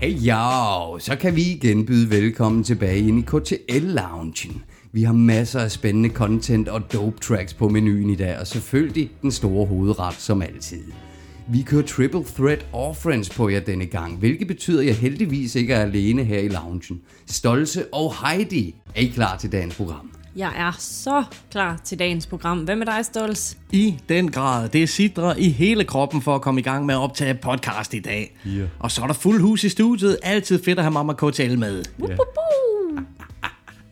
Hey jo, så kan vi igen byde velkommen tilbage ind i KTL-loungen. Vi har masser af spændende content og dope tracks på menuen i dag, og selvfølgelig den store hovedret som altid. Vi kører Triple Threat Offerings på jer denne gang, hvilket betyder, at jeg heldigvis ikke er alene her i loungen. Stolse og Heidi, er I klar til dagens program? Jeg er så klar til dagens program. Hvem er dig, Stols? I den grad. Det sidder i hele kroppen for at komme i gang med at optage podcast i dag. Yeah. Og så er der fuld hus i studiet. Altid fedt at have Mama KTL med. Yeah.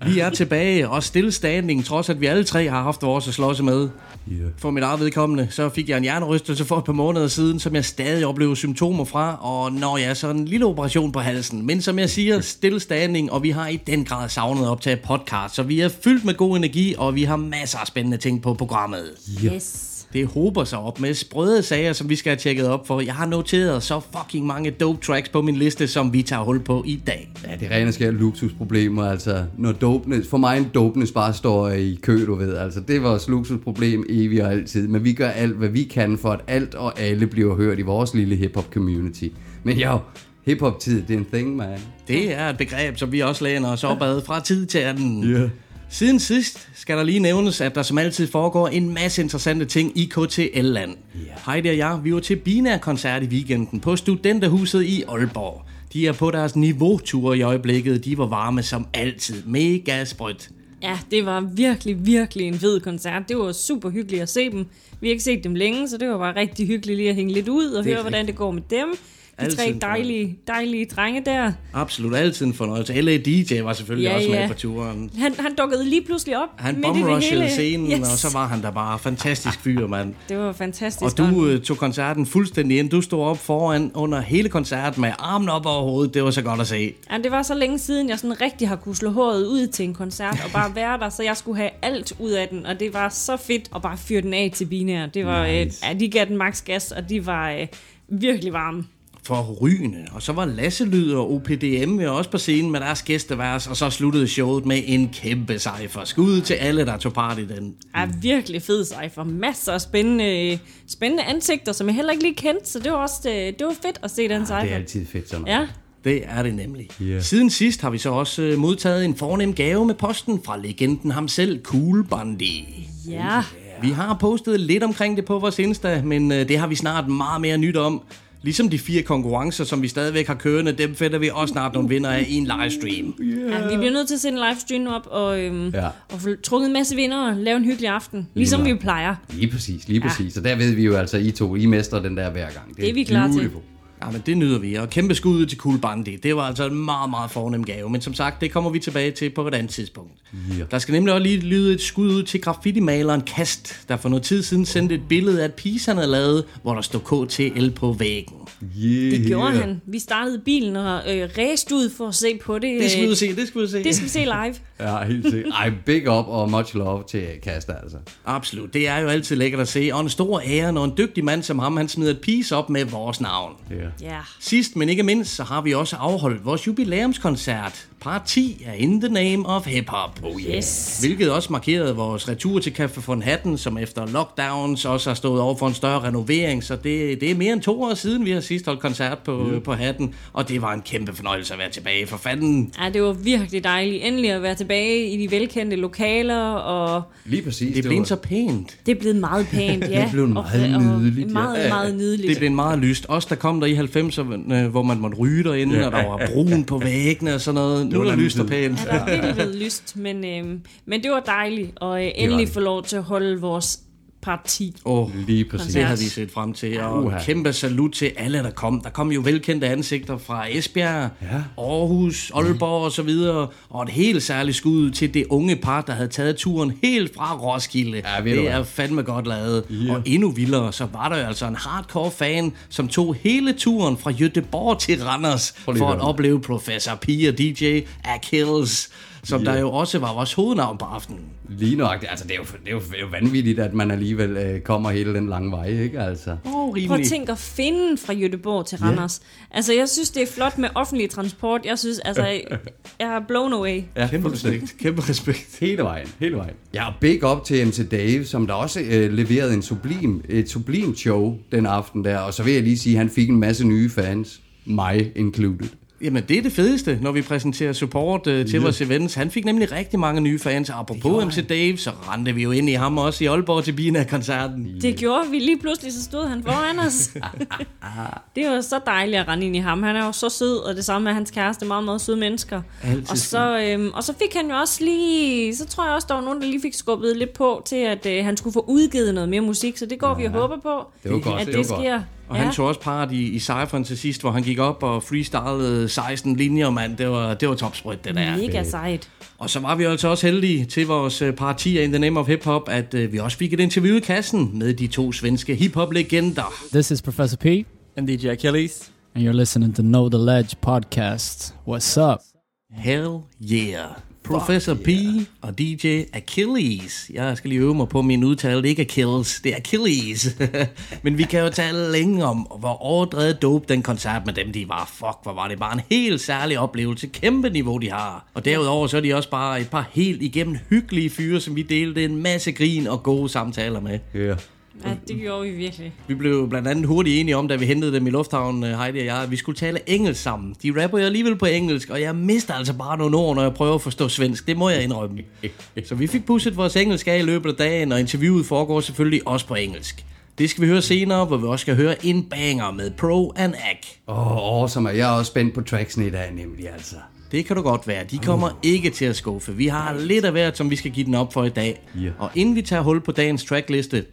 Vi er tilbage og stillestanding, trods at vi alle tre har haft vores at slås med. Yeah. For mit eget vedkommende, så fik jeg en hjernerystelse for et par måneder siden, som jeg stadig oplever symptomer fra, og når jeg så en lille operation på halsen. Men som jeg siger, stillestanding, og vi har i den grad savnet at optage podcast, så vi er fyldt med god energi, og vi har masser af spændende ting på programmet. Yes. Det håber sig op med sprøde sager, som vi skal have tjekket op for. Jeg har noteret så fucking mange dope tracks på min liste, som vi tager hul på i dag. Ja, det er rene skær luksusproblemer, altså. Når dopeness, for mig en dopeness bare står i kø, du ved. Altså, det er vores luksusproblem evigt og altid. Men vi gør alt, hvad vi kan for, at alt og alle bliver hørt i vores lille hip-hop community. Men jo, hip-hop-tid, det er en thing, man. Det er et begreb, som vi også læner os op ad fra tid til anden. Yeah. Siden sidst skal der lige nævnes, at der som altid foregår en masse interessante ting i KTL-land. Yeah. Heidi og jeg, vi var til Bina-koncert i weekenden på Studenterhuset i Aalborg. De er på deres niveautur i øjeblikket. De var varme som altid. Mega sprødt. Ja, det var virkelig, virkelig en fed koncert. Det var super hyggeligt at se dem. Vi har ikke set dem længe, så det var bare rigtig hyggeligt lige at hænge lidt ud og høre, hvordan det går med dem. De Altid tre dejlige, dejlige drenge der. Absolut altid en fornøjelse. LA DJ var selvfølgelig Ja, også med ja. på turen. Han, han dukkede lige pludselig op. Han bomrushede scenen, yes. og så var han der bare fantastisk fyr, mand. Det var fantastisk. Og du øh, tog koncerten fuldstændig ind. Du stod op foran under hele koncerten med armen op over hovedet. Det var så godt at se. Ja, det var så længe siden, jeg sådan rigtig har kunne slå håret ud til en koncert og bare være der, så jeg skulle have alt ud af den, og det var så fedt at bare fyre den af til binær. Det var. Nice. øh, ja, de gav den max gas, og de var øh, virkelig varme. For rygende. Og så var Lasse Lyd og OPDM jo også på scenen med deres gæsteværs, og så sluttede showet med en kæmpe sejfer. Skud til alle, der tog part i den. Ja, virkelig fed cypher. Masser af spændende, spændende ansigter, som jeg heller ikke lige kendte, så det var også øh, det var fedt at se den cypher. Det er altid fedt sådan noget. Ja, Det er det nemlig. Ja. Siden sidst har vi så også øh, modtaget en fornem gave med posten fra legenden ham selv, Cool Bundy. ja. Vi har postet lidt omkring det på vores Insta, men øh, det har vi snart meget mere nyt om. Ligesom de fire konkurrencer, som vi stadigvæk har kørende, dem finder vi også snart nogle vinder af i en livestream. ja. Vi bliver nødt til at sætte en livestream op og, øhm, Ja. og få trukket en masse vinder og lave en hyggelig aften. Ligesom vi plejer. Lige præcis, lige præcis. Og der ved vi jo altså, I to, I mestrer den der hver gang. Det er vi klar til. beautiful. Ja, men det nyder vi, og kæmpe skud ud til Cool Bundy. Det var altså en meget, meget fornem gave, men som sagt, det kommer vi tilbage til på et andet tidspunkt. Yeah. Der skal nemlig også lige lyde et skud ud til graffiti-maleren Kast, der for noget tid siden sendte et billede af et piece, han havde lavet, hvor der stod KTL på væggen. Yeah. Det gjorde han. Vi startede bilen og øh, ræste ud for at se på det. Det skal vi Øh, se, det skal vi se. Det skal vi se live. Ja, helt sikkert. Ej, big up og much love til Kasta, altså. Absolut, det er jo altid lækkert at se, og en stor ære, når en dygtig mand som ham, han smider et piece op med vores navn. Yeah. Ja. Sidst, men ikke mindst, så har vi også afholdt vores jubilæumskoncert. Part 10 er In the Name of Hip Hop. Oh yeah. Yes. Hvilket også markerede vores retur til Café von Hatten, som efter lockdowns også har stået over for en større renovering. Så det, det er mere end to år siden, vi har sidst holdt koncert på, mm. på Hatten. Og det var en kæmpe fornøjelse at være tilbage for fanden. Ja, det var virkelig dejligt endelig at være tilbage i de velkendte lokaler, og Lige præcis. Det blev var- så pænt. det er blevet meget pænt, ja. Det blev meget og, nydeligt, Og ja. meget, meget nydeligt. Det blev meget lyst. Også der kom der i 90'erne, øh, hvor man måtte ryge derinde, Ja. og der var brun på væggene og sådan noget. Nu var er der lyst og pænt. Ja, der er blevet lyst, men, øhm, men det var dejligt, og øh, endelig det. få lov til at holde vores parti. Åh, Lige præcis. Det havde vi set frem til, og Uha. kæmpe salut til alle, der kom. Der kom jo velkendte ansigter fra Esbjerg, Ja. Aarhus, Aalborg og så videre, og et helt særligt skud til det unge par, der havde taget turen helt fra Roskilde. Ja, det er fandme godt lavet. Ja. Og endnu vildere, så var der jo altså en hardcore fan, som tog hele turen fra Jødeborg til Randers for at opleve Professor P og DJ Achilles. Som Ja. der jo også var vores hovednavn på aftenen. Lige nok. Altså, det er, jo, det, er jo, det er jo vanvittigt, at man alligevel øh, kommer hele den lange vej, ikke? Altså. Åh, oh, Prøv at rimelig. tænke at finde fra Jødeborg til Randers. Altså, jeg synes, det er flot med offentlig transport. Jeg synes, altså, jeg er blown away. Ja, Kæmpe respekt. Kæmpe respekt. Hele vejen, hele vejen. Ja, og big up til MC Dave, som der også øh, leverede en sublim, et sublim show den aften der. Og så vil jeg lige sige, at han fik en masse nye fans. Mig included. Jamen, det er det fedeste, når vi præsenterer support øh, til vores events. Han fik nemlig rigtig mange nye fans. Apropos MC Dave, så rendte vi jo ind i ham også i Aalborg til Bina-koncerten. Det gjorde vi lige pludselig, så stod han foran os. det var så dejligt at rende ind i ham. Han er jo så sød, og det samme med hans kæreste, meget, meget søde mennesker. Altid Og så, øhm, og så fik han jo også lige, så tror jeg også, der var nogen, der lige fik skubbet lidt på til, at øh, han skulle få udgivet noget mere musik, så det går vi og håber på, Det var godt, at det det, var godt. Og han tog også part i, i cypheren til sidst, hvor han gik op og freestylede 16 linjer, mand. Det var, det var topsprøjt, det der. Mega sejt. Og så var vi altså også heldige til vores øh, parti in the name of hip-hop, at øh, vi også fik et interview i kassen med de to svenske hip-hop-legender. This is Professor P. I'm DJ Achilles. And you're listening to Know the Ledge podcast. What's up? Hell yeah. Professor P og DJ Achilles. Jeg skal lige øve mig på min udtale. Det er ikke Achilles, det er Achilles. Men vi kan jo tale længe om, hvor overdrevet dope den koncert med dem, de var. Fuck, hvor var det bare en helt særlig oplevelse. Kæmpe niveau, de har. Og derudover så er de også bare et par helt igennem hyggelige fyre, som vi delte en masse grin og gode samtaler med. Yeah. Ja, det gjorde vi virkelig. Vi blev blandt andet hurtigt enige om, da vi hentede dem i lufthavnen, øh, Heidi og jeg, at vi skulle tale engelsk sammen. De rapper jo alligevel på engelsk, og jeg mister altså bare nogle ord, når jeg prøver at forstå svensk. Det må jeg indrømme. Så vi fik pusset vores engelsk af i løbet af dagen, og interviewet foregår selvfølgelig også på engelsk. Det skal vi høre senere, hvor vi også skal høre en banger med Pro and Ag. Åh, oh, awesome. Jeg er også spændt på tracksene i dag, nemlig altså. Det kan du godt være. De kommer ikke til at skuffe. Vi har lidt af hvert, som vi skal give den op for i dag. Ja. Og inden vi tager hul på dagens trackliste,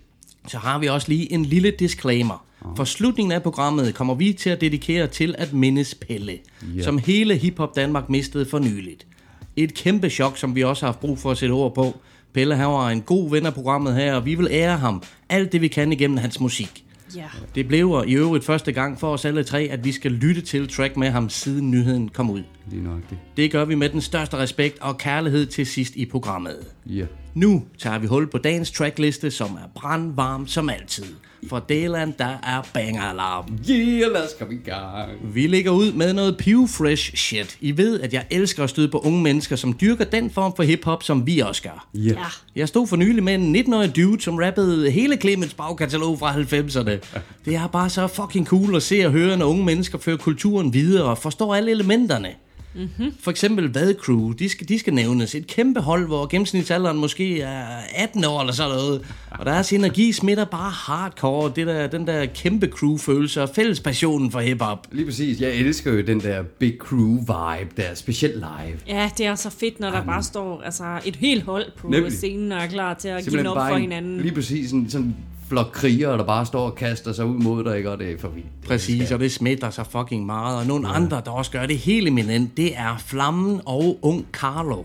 så har vi også lige en lille disclaimer. For slutningen af programmet kommer vi til at dedikere til at mindes Pelle, Ja. som hele hiphop Danmark mistede for nyligt. Et kæmpe chok, som vi også har haft brug for at sætte ord på. Pelle han var en god ven af programmet her, og vi vil ære ham alt det vi kan igennem hans musik. Ja. Det blev i øvrigt første gang for os alle tre, at vi skal lytte til track med ham, siden nyheden kom ud. Lige nok det. Det gør vi med den største respekt og kærlighed til sidst i programmet. Ja. Nu tager vi hul på dagens trackliste, som er brandvarm som altid. For Deland, der er banger-alarm. Yeah, lad os komme i gang. Vi ligger ud med noget pew fresh shit. I ved, at jeg elsker at støde på unge mennesker, som dyrker den form for hiphop, som vi også gør. Ja. Ja. Jeg stod for nylig med en 19-årig dude, som rappede hele Clemens bagkatalog fra 90'erne. Det er bare så fucking cool at se og høre, når unge mennesker fører kulturen videre og forstår alle elementerne. Mm-hmm. For eksempel Vad Crew, de skal, de skal nævnes. Et kæmpe hold, hvor gennemsnitsalderen måske er 18 år eller sådan noget. Og deres energi smitter bare hardcore. Det der, den der kæmpe crew-følelse og fælles passionen for hiphop. Lige præcis. Jeg elsker jo den der Big Crew vibe der, specielt live. Ja, det er så fedt, når der bare står altså, et helt hold på Nemlig. Scenen og er klar til at give den op for en, hinanden. lige præcis sådan, sådan en flok krigere, der bare står og kaster sig ud mod dig, ikke? Og det er for vildt. Præcis, og det smitter så fucking meget. Og nogle ja. andre, der også gør det helt eminent, det er Flammen og Ung Carlo.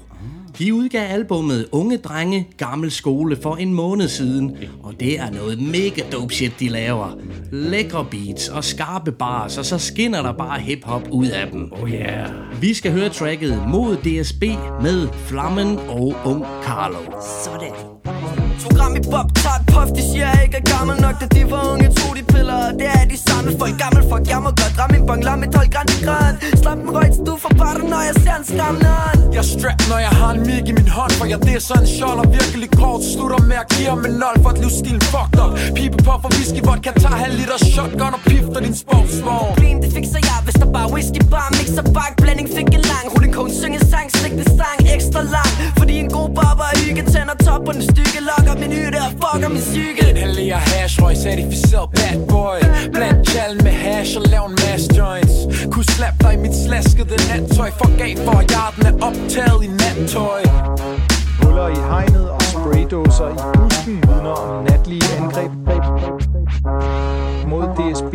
De udgav albummet Unge Drenge Gammel Skole for en måned siden, og det er noget mega dope shit, de laver. Lækre beats og skarpe bars, og så skinner der bare hip-hop ud af dem. Oh yeah. Vi skal høre tracket mod DSB med Flammen og Ung Carlo. Sådan. To gram i pop, tager et puff, de siger jeg ikke er gammel nok Da de var unge, tog de piller, og det er de samme. Folk gammel, fuck, jeg må godt ramme en bong, lad mig 12 grand i græn Slap en røg, du får bare når jeg ser en skræmmende hånd Jeg strapped, når jeg har en mig i min hånd For jeg det er sådan skjold og virkelig kort. Slutter med at give ham en nul for et livsstil fucked up. Pipe på for whisky, vodka, tager halv liter shotgun og pifter din sportsvogn. Problem, det fikser jeg, hvis der bare whisky, bar, mixer, bak, blanding, fik en lang. Rulling kone, synge sang, slik det stang, ekstra lang. Fordi en god barber er hygge, tænder top på den stykke Lokker min hytte og fucker min cykel. Inhalerer hash, røg certificeret bad boy. Bland kalden med hash og lav en masse joints. Kunne slap dig i mit slaskede nattøj. Fuck af for at hjerten er optaget i nattøj. Huller i hegnet og spraydåser i busken vidner om natlige angreb mod DSB.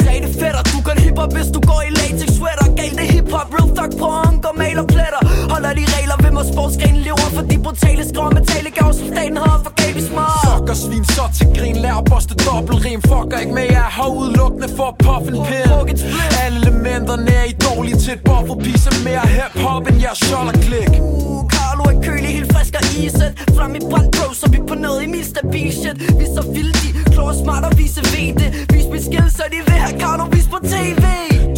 Sag det fætter, du kan hiphop, hvis du går i latex sweater. Gal det hiphop, real thug på og maler pletter. Holder de regler, hvem må sportsgrenen lever For de brutale skriver med talegaver, som staten har for gabe smart Fuck fucker svin så til grin. Lær at boste dobbeltrim. Fucker ikke med, jeg har udelukkende for at puffe en pind Alle elementerne er i dårligt til et buffer. Piece mere hip-hop end jeg skjold og klik. Uh, Carlo er kølig, helt frisk og isen Frem i brand, bro, så vi på noget i min stabil shit. Vi så vilde, de klog og smart og vise ved det. Vis mit skill, så de vil have Carlo vis på tv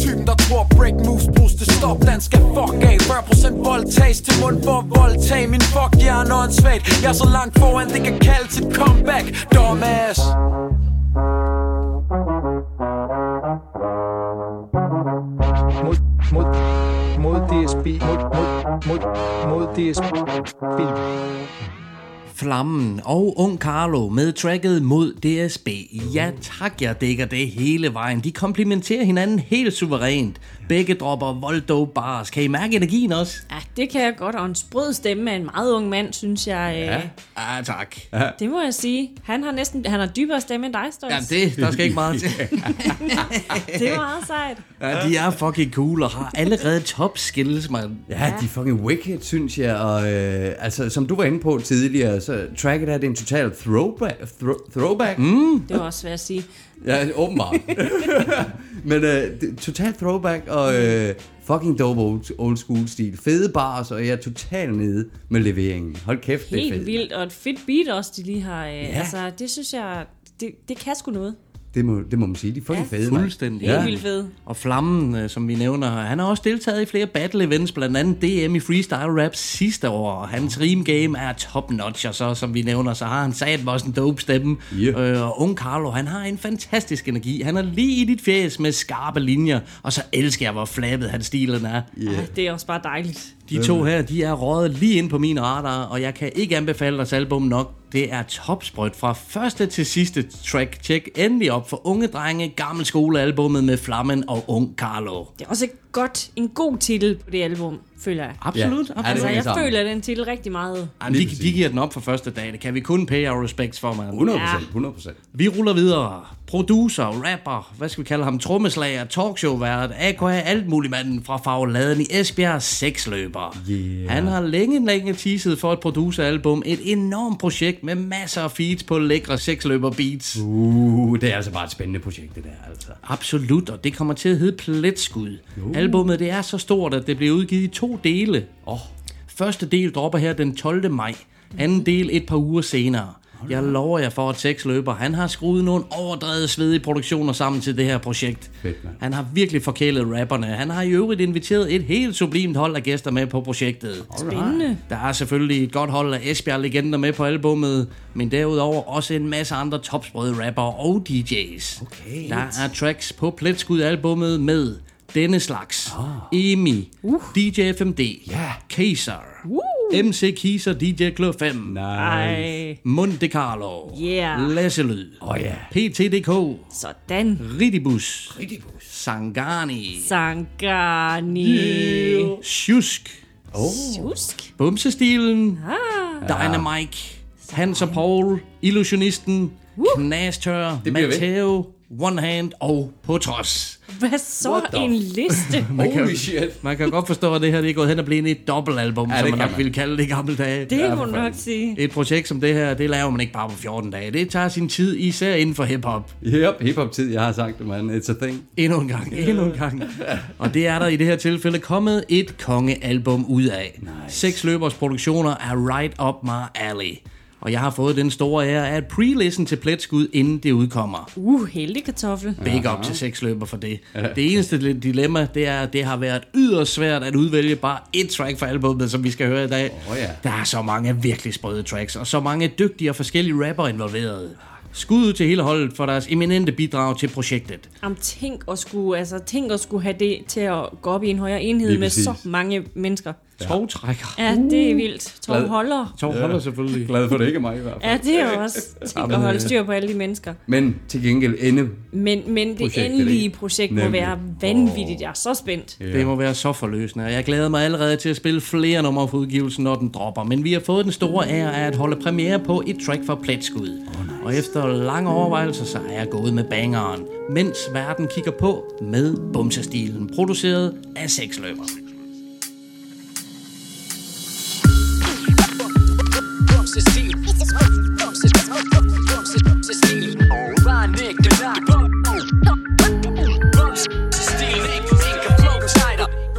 Typen der tror break moves bruges til stop. Den skal fuck af. 40% voldtages til mund for at voldtage Min fuck hjerne og en svagt Jeg er så langt foran det kan kalde til comeback. Dumbass. Mod, mod, mod DSB, mod, mod, mod, mod DSB. Flammen og Ung Carlo med tracket mod DSB. Ja tak, jeg dækker det hele vejen. De komplementerer hinanden helt suverænt. Begge dropper Voldo bars. Kan I mærke energien også? Ja, det kan jeg godt. Og en sprød stemme af en meget ung mand, synes jeg. Ja. Ah, tak. Det må jeg sige. Han har næsten han har dybere stemme end dig, Stolz. Ja, det, der skal ikke meget til. det er meget sejt. Ja, de er fucking cool og har allerede top skills, man. Ja, de er fucking wicked, synes jeg. Og, øh, altså, som du var inde på tidligere, så tracket er det en total throwback. Throw, throwback. Mm. Det var også svært at sige. Ja, åbenbart. Men øh, det- total throwback og øh, fucking dope old, old school stil. Fede bars, og jeg er totalt nede med leveringen. Hold kæft, det er Helt fedt. vildt. Og et fedt beat også, de lige har. Ja. Altså, det synes jeg, det, det kan sgu noget. Det må, det må man sige. De er fucking Ja, fede. Fuldstændig. Helt vildt fed. Og Flammen, øh, som vi nævner, han har også deltaget i flere battle events, blandt andet DM i freestyle rap sidste år. Og hans rim game er top notch, og så, som vi nævner, så har han sat også en dope stemme. Yeah. Øh, og Ung Carlo, han har en fantastisk energi. Han er lige i dit fjes med skarpe linjer, og så elsker jeg, hvor flabet hans stilen er. Ja, det er også bare dejligt. De to her, de er røget lige ind på min radar, og jeg kan ikke anbefale deres album nok. Det er topsprødt fra første til sidste track. Tjek endelig op for unge drenge, gammel skolealbummet med Flammen og Ung Carlo. Det er også et godt, en god titel på det album, føler jeg. Absolut, Ja. absolut. Ja, Altså, jeg sammen. føler den titel rigtig meget. Jamen, de, de giver den op for første dag. Det kan vi kun pay our respects for, man. 100 procent, 100 procent. Vi ruller videre. Producer, rapper, hvad skal vi kalde ham? Trommeslager, talkshow-vært, AKA alt muligt manden fra Fagladen i Esbjerg, sexløber. Yeah. Han har længe, længe teaset for et produceralbum. Et enormt projekt med masser af feeds på lækre sexløber beats. Uh, det er altså bare et spændende projekt, det der, altså. Absolut, og det kommer til at hedde Pletskud. Albummet det er så stort, at det bliver udgivet i to dele. Åh, Første del dropper her den 12. maj. Anden del et par uger senere. Jeg lover jer for, at sexløber, han har skruet nogle overdrevet svedige produktioner sammen til det her projekt. Fedt. Han har virkelig forkælet rapperne. Han har i øvrigt inviteret et helt sublimt hold af gæster med på projektet. Spændende. Der er selvfølgelig et godt hold af Esbjerg-legender med på albummet, men derudover også en masse andre topsprøde rapper og DJ's. Okay. Der er tracks på Pletskud-albummet med denne slags. Emi, DJ FMD, Ja. Kaiser, MC Kaiser, DJ Club 5, nice. Monte Carlo, Yeah. Læsselyd, Åh ja. PTDK, sådan. Ridibus, Sangani, Sangani. Sjusk, Jusk. Bumsestilen, Ah. Dynamike, Hans og Paul, Illusionisten, Knastør, bliver ved. Matteo, One Hand og på trods. Hvad så en liste? Holy shit. Man kan godt forstå, at det her det er gået hen og blevet et dobbeltalbum, Ja, som man kan nok man. ville kalde det i gamle dage. Det Ja, må du nok sige. Et projekt som det her, det laver man ikke bare på 14 dage. Det tager sin tid, især inden for hiphop. Yep, hip-hop-tid, jeg har sagt det, man. It's a thing. Endnu en gang, endnu en gang. Og det er der i det her tilfælde kommet et kongealbum ud af. Nice. Seks løbers produktioner er right up my alley. Og jeg har fået den store ære af at pre-listen til Pletskud, inden det udkommer. Uh, heldig kartoffel. Big up til seks løber for det. Det eneste dilemma, det er, at det har været yderst svært at udvælge bare et track fra albumet, som vi skal høre i dag. Åh, ja. Der er så mange virkelig sprøde tracks, og så mange dygtige og forskellige rapper involveret. Skud ud til hele holdet for deres eminente bidrag til projektet. Om tænk at skulle, altså, tænk at skulle have det til at gå op i en højere enhed med så mange mennesker. Tovtrækker. Ja, det er vildt. Tov Glad. holder. Tov holder selvfølgelig. Glad for det ikke mig i hvert fald. Ja, det er også tænk at holde styr på alle de mennesker. Men til gengæld ende. Men, men det Projektet, endelige projekt må Nemlig. være vanvittigt. Jeg er så spændt. Det må være så forløsende, jeg glæder mig allerede til at spille flere numre for udgivelsen, når den dropper. Men vi har fået den store ære af at holde premiere på et track fra Pletskud. Oh, og efter lange overvejelser, så er jeg gået med bangeren, mens verden kigger på med bumsestilen, produceret af sexløber. Bumps the seat.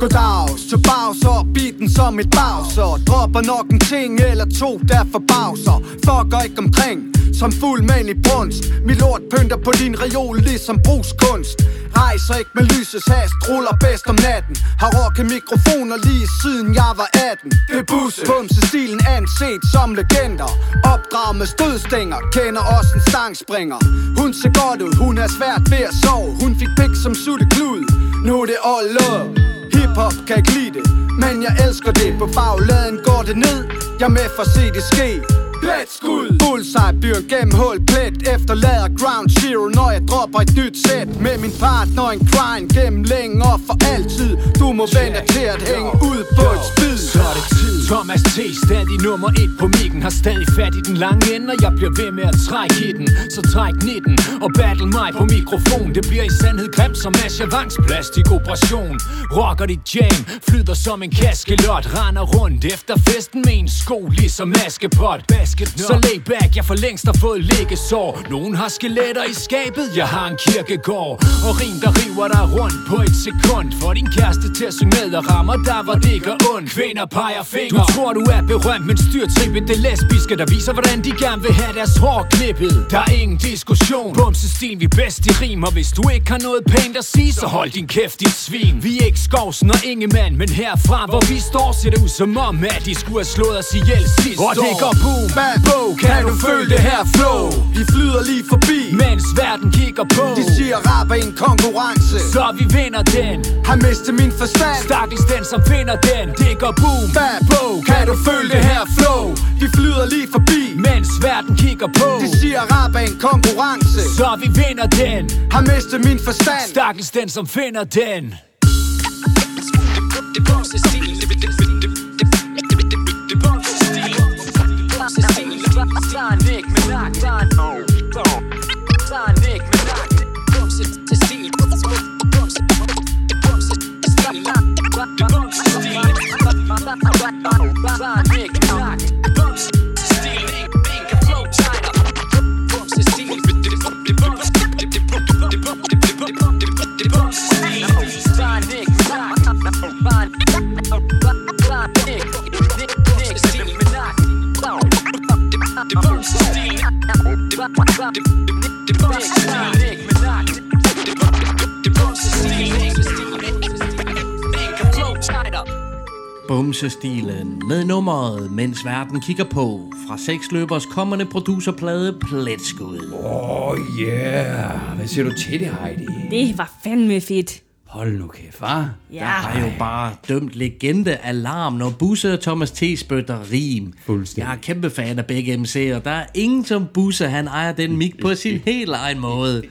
Goddags til bagser, beaten som et bagser Dropper nok en ting eller to, der forbavser. Fucker ikke omkring, som fuld mand i brunst. Mit lort pynter på din reol, ligesom brugskunst. Rejser ikke med lysets hast, ruller bedst om natten. Har rocket mikrofoner lige siden jeg var 18 Det er busse. Bumsestilen anset som legender. Opdraget med stødstænger, kender også en stangspringer Hun ser godt ud, hun er svært ved at sove. Hun fik pik som sutteklud, nu er det all love Hiphop kan ikke lide det, men jeg elsker det. På bagladen går det ned, jeg er med for at se det ske. Plet-skud Bullseye bliver en gennemhul plet Efterlader ground zero Når jeg dropper et nyt sæt. Med min partner en grind Gennem længe og for altid. Du må vente til at hænge ud på et spid. Så er det tid. Thomas T. stadig nummer et på mikken Har stadig fat i den lange ende Og jeg bliver ved med at trække i den. Så træk 19 og battle mig på mikrofon. Det bliver i sandhed grimt som Aschavans plastikoperation. Rocker dit jam, flyder som en kaskelot. Render rundt efter festen med en sko ligesom Askepot Basket Så lay back, jeg for længst har fået liggesår Nogen har skeletter i skabet, jeg har en kirkegård. Og rim der river dig rundt på et sekund. For din kæreste til at synge med og rammer der hvor det gør ondt. Kvinder peger fingre. Du tror du er berømt, men styr trippet. Det lesbiske Der viser hvordan de gerne vil have deres hår klippet. Der er ingen diskussion. Bumsestil, vi bedst i rim. Og hvis du ikke har noget pænt at sige, så hold din kæft dit svin. Vi er ikke Skovsen og Ingemann Men herfra hvor vi står, ser det ud som om At de skulle have slået os ihjel sidst Og det år. går boom, bad bo Kan du føle det her flow? Vi flyder lige forbi Mens verden kigger på. De siger rap er en konkurrence. Så vi vinder den. Har mistet min forstand. Stakkels den som finder den. Det går boom. Bad bo Kan du føle det her flow? Vi flyder lige forbi Mens verden kigger på. De siger rap er en konkurrence. Så vi vinder den. Har mistet min forstand. Stakkels den som finder den. Sun, oh, oh. Sun, Nick, Bumsestilen med nummeret Mens verden kigger på fra seksløbers kommende producerplade Pletskud. Åh, oh, yeah. Hvad siger du til det, Heidi? Det var fandme fedt. Hold nu kæft, far. Ja. Der er jo bare dømt legende alarm, når Busse og Thomas T. spytter rim. Fuldstændig. Jeg er kæmpe fan af begge MC'er. Der er ingen som Busse, han ejer den mic på sin helt egen måde.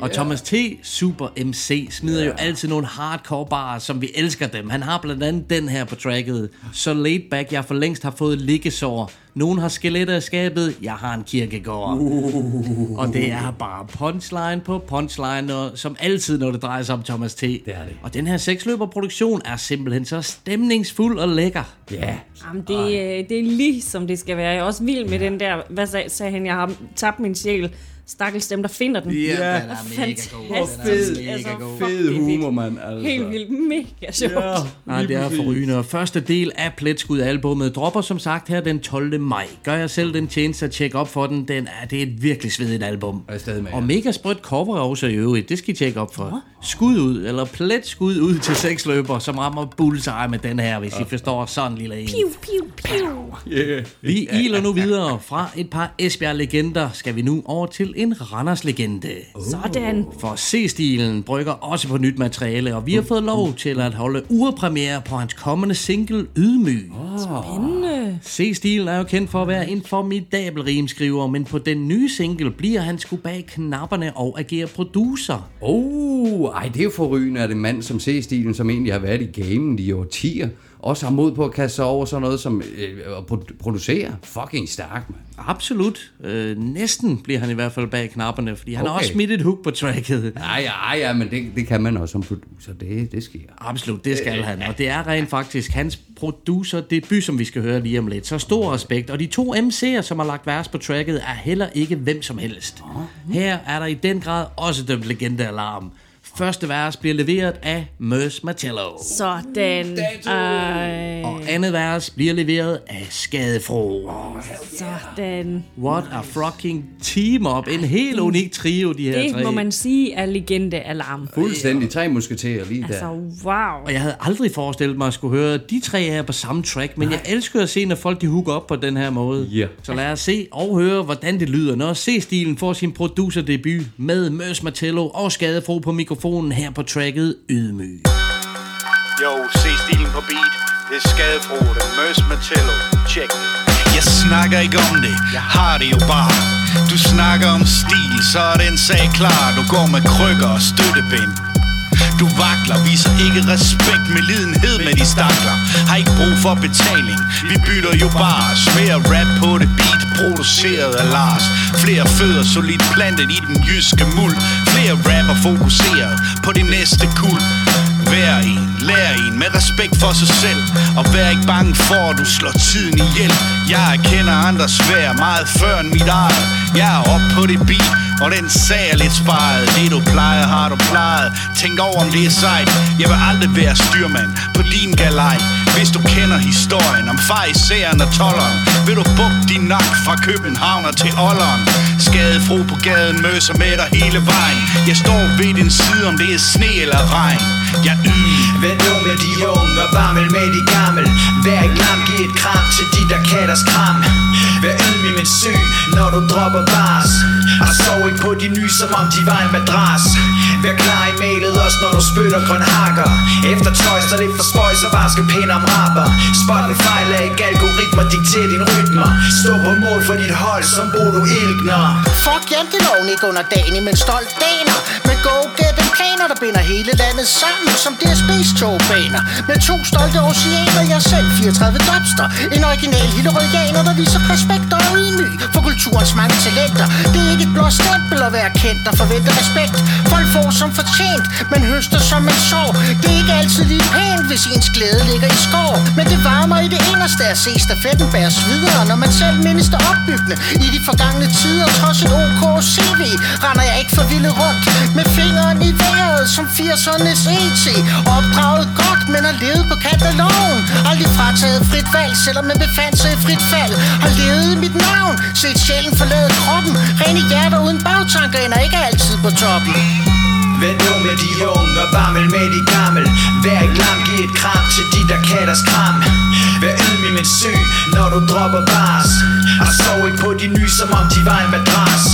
Og Thomas T. Super MC smider jo altid nogle hardcore bars, som vi elsker dem. Han har blandt andet den her på tracket. Så laid back, jeg for længst har fået liggesår. Nogen har skeletter i skabet, jeg har en kirkegård. Uh. Og det er bare punchline på punchline, og, som altid, når det drejer sig om Thomas T. Det er det. Og den her seksløberproduktion er simpelthen så stemningsfuld og lækker. Ja. Jamen, det, øh, det er lige som det skal være. Jeg er også vild med den der, hvad sag, sagde han, jeg har tabt min sjæl. Stakkels dem, der finder den. Ja, den er mega god. Den er Fantastisk. mega Altså, god. Fed det er fedt. humor, mand. Altså. Helt vildt mega sjovt. Ja. Nej, det er forrygende. Og første del af Pletskud albumet dropper som sagt her den 12. maj. Gør jeg selv den tjeneste at tjekke op for den. den er, det er et virkelig svedigt album. Stadig med, Og ja. mega sprødt cover også i øvrigt. Det skal I tjekke op for. Skud ud, eller pletskud ud til seksløber, som rammer bullseye med den her, hvis I forstår sådan en lille en. Piu, piu, piu. Yeah. Vi iler nu videre. Fra et par Esbjerg-legender skal vi nu over til en Randers-legende. Sådan. For C-stilen brygger også på nyt materiale, og vi har fået lov til at holde urpremiere på hans kommende single Ydmyg. Spændende. C-stilen er jo kendt for at være en formidabel rimskriver, men på den nye single bliver han sgu bag knapperne og agerer producer. Oh, ej, det er jo forrygende, at en mand som C-stilen, som egentlig har været i gamen i årtier, også har mod på at kaste sig over sådan noget som øh, at pro- producere. Fucking stærk, mand. Absolut. Øh, næsten bliver han i hvert fald bag knapperne, fordi han har Okay. også smidt et hook på tracket. Nej, ja, ja, men det, det kan man også som producer. Det, det sker. Absolut, det skal han. Og det er rent faktisk hans producer debut, som vi skal høre lige om lidt. Så stor respekt. Og de to MC'er, som har lagt vers på tracket, er heller ikke hvem som helst. Her er der i den grad også dømt legendealarm. Første vers bliver leveret af Møs Martello. Sådan. Ej, Og andet vers bliver leveret af Skadefro. sådan. What a fucking team-up. En helt unik trio, de her tre. Det må man sige er legende-alarm. Fuldstændig tre musketerer lige der. Altså, wow. Og jeg havde aldrig forestillet mig at skulle høre de tre her på samme track, men jeg elsker at se, når folk de hooker op på den her måde. Ja. Så lad os se og høre, hvordan det lyder, når C-stilen får sin producerdebut med Møs Martello og Skadefro på mikrofonen her på tracket Ydmyg. Jo, se stilen på beat. Det er skadefro, den Møs Martello. Check det. Jeg snakker ikke om det, jeg har det jo bare. Du snakker om stil, så er den sag klar. Du går med krykker og støttebind. Du vakler, viser ikke respekt med lidenhed med de stakler Har ikke brug for betaling, vi bytter jo bare Mere rap på det beat, produceret af Lars. Flere fødder solidt plantet i den jyske muld. Flere rapper fokuseret på det næste kul. Vær en, lær en med respekt for sig selv. Og vær ikke bange for, at du slår tiden ihjel. Jeg erkender andres svær meget før end mit eget. Jeg er op på det beat, og den sag er lidt sparet. Det du plejer, har du plejet. Tænk over om det er sejt. Jeg vil aldrig være styrmand på din galej. Hvis du kender historien om fariseren og tolleren Vil du bukke din nak fra København til Olleren Skadefro på gaden møser med dig hele vejen. Jeg står ved din side, om det er sne eller regn. Jeg yder Vær nu med de unge og varmel med de gammel? Vær ikke lam, giv et kram til de der katters kram. Vær ydmyg men syg, når du dropper bars. Og sov ikke på de nye, som om de var en madras. Vær klar i mailet også, når du spytter grøn hakker. Efter tøjs, der lidt for spøj, så varske pæn om rapper. Spotify af ikke algoritmer dikter din rytmer. Stå på mål for dit hold, som Bodo Ilgner Fuck janteloven ikke under dagen, men stolt daner. Med go-get en planer, der binder hele landet sammen Som DSB's togbaner. Med to stolte oceaner, jeg selv 34 dobster En original lille der viser respekt og ydmyg. For kulturens mange talenter. Det er ikke et blåt stempel at være kendt og forvente respekt. Folk får som fortjent, men høster som man så Det er ikke altid lige pænt, hvis ens glæde ligger i skår. Men det varmer i det inderste at se stafetten bæres videre Når man selv mindes det opbyggende i de forgangne tider Trods et OK CV render jeg ikke for vildt rundt Med fingeren i vejret som 80'ernes ET Opdraget godt, men har levet på katalogen. Aldrig frataget frit valg, selvom man befandt sig i frit fald. Har levet i mit navn, set sjælen forlade kroppen. Rene hjerter uden bagtanker ender ikke altid på toppen. Vær nu med de unge og varmel med de gammel. Vær ikke lam, giv et kram til de der katters kram. Vær ydmyg men syg, når du dropper bars. Og sov ikke på de nye, som om de var en madras.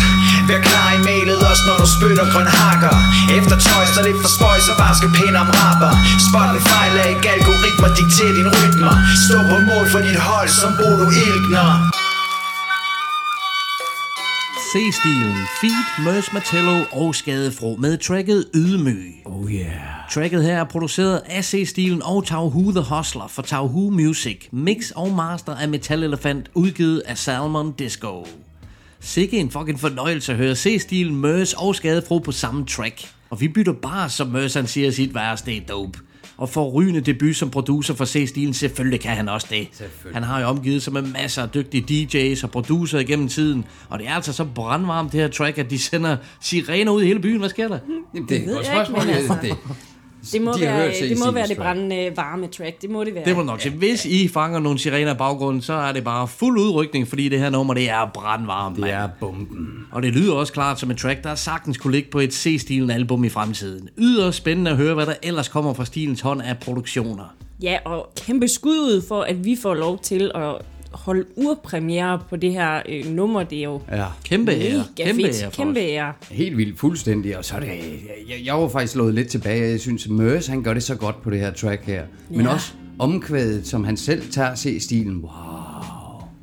Vær klar i mailet også, når du spytter grøn hakker. Efter tøjs, der lidt for spøj, så varske pæn om rapper. Spotify af ikke algoritmer dikter din rytmer. Stå på mål for dit hold, som Bodo Ilgner. C-stilen, Feed, Møs Martello og Skadefro med tracket Ydmyg. Oh yeah. Tracket her er produceret af C-stilen og Tauhu The Hustler for Tauhu Music. Mix og master af Metal Elefant, udgivet af Salmon Disco. Sikke en fucking fornøjelse at høre C-stilen, Møs og Skadefro på samme track. Og vi bytter bare, som Møs han siger sit er dope. Og får rygende debut som producer for C-stilen, selvfølgelig kan han også det. Han har jo omgivet sig med masser af dygtige DJ's og producer igennem tiden. Og det er altså så brandvarmt det her track, at de sender sirener ud i hele byen. Hvad sker der? Jamen, det er et ved godt jeg ikke, spørgsmål. men altså- Det, Det må, De være, det, må være det brændende varme track. Det må det være. Det må nok sige. Hvis I fanger nogle sirener i baggrunden, så er det bare fuld udrykning, fordi det her nummer, det er brandvarmt. det er bomben. Og det lyder også klart som et track, der sagtens kunne ligge på et C-stilen album i fremtiden. Yderst spændende at høre, hvad der ellers kommer fra stilens hånd af produktioner. Ja, og kæmpe skud ud for, at vi får lov til at holde urpremiere på det her øh, nummer. Det er jo Ja. Kæmpe ære. Kæmpe fedt. ære for Kæmpe ære. Helt vildt, fuldstændig. Og så er det, jeg, jeg var faktisk slået lidt tilbage. Jeg synes, Mørs, han gør det så godt på det her track her. Men Ja. også omkvædet, som han selv tager se stilen. Wow,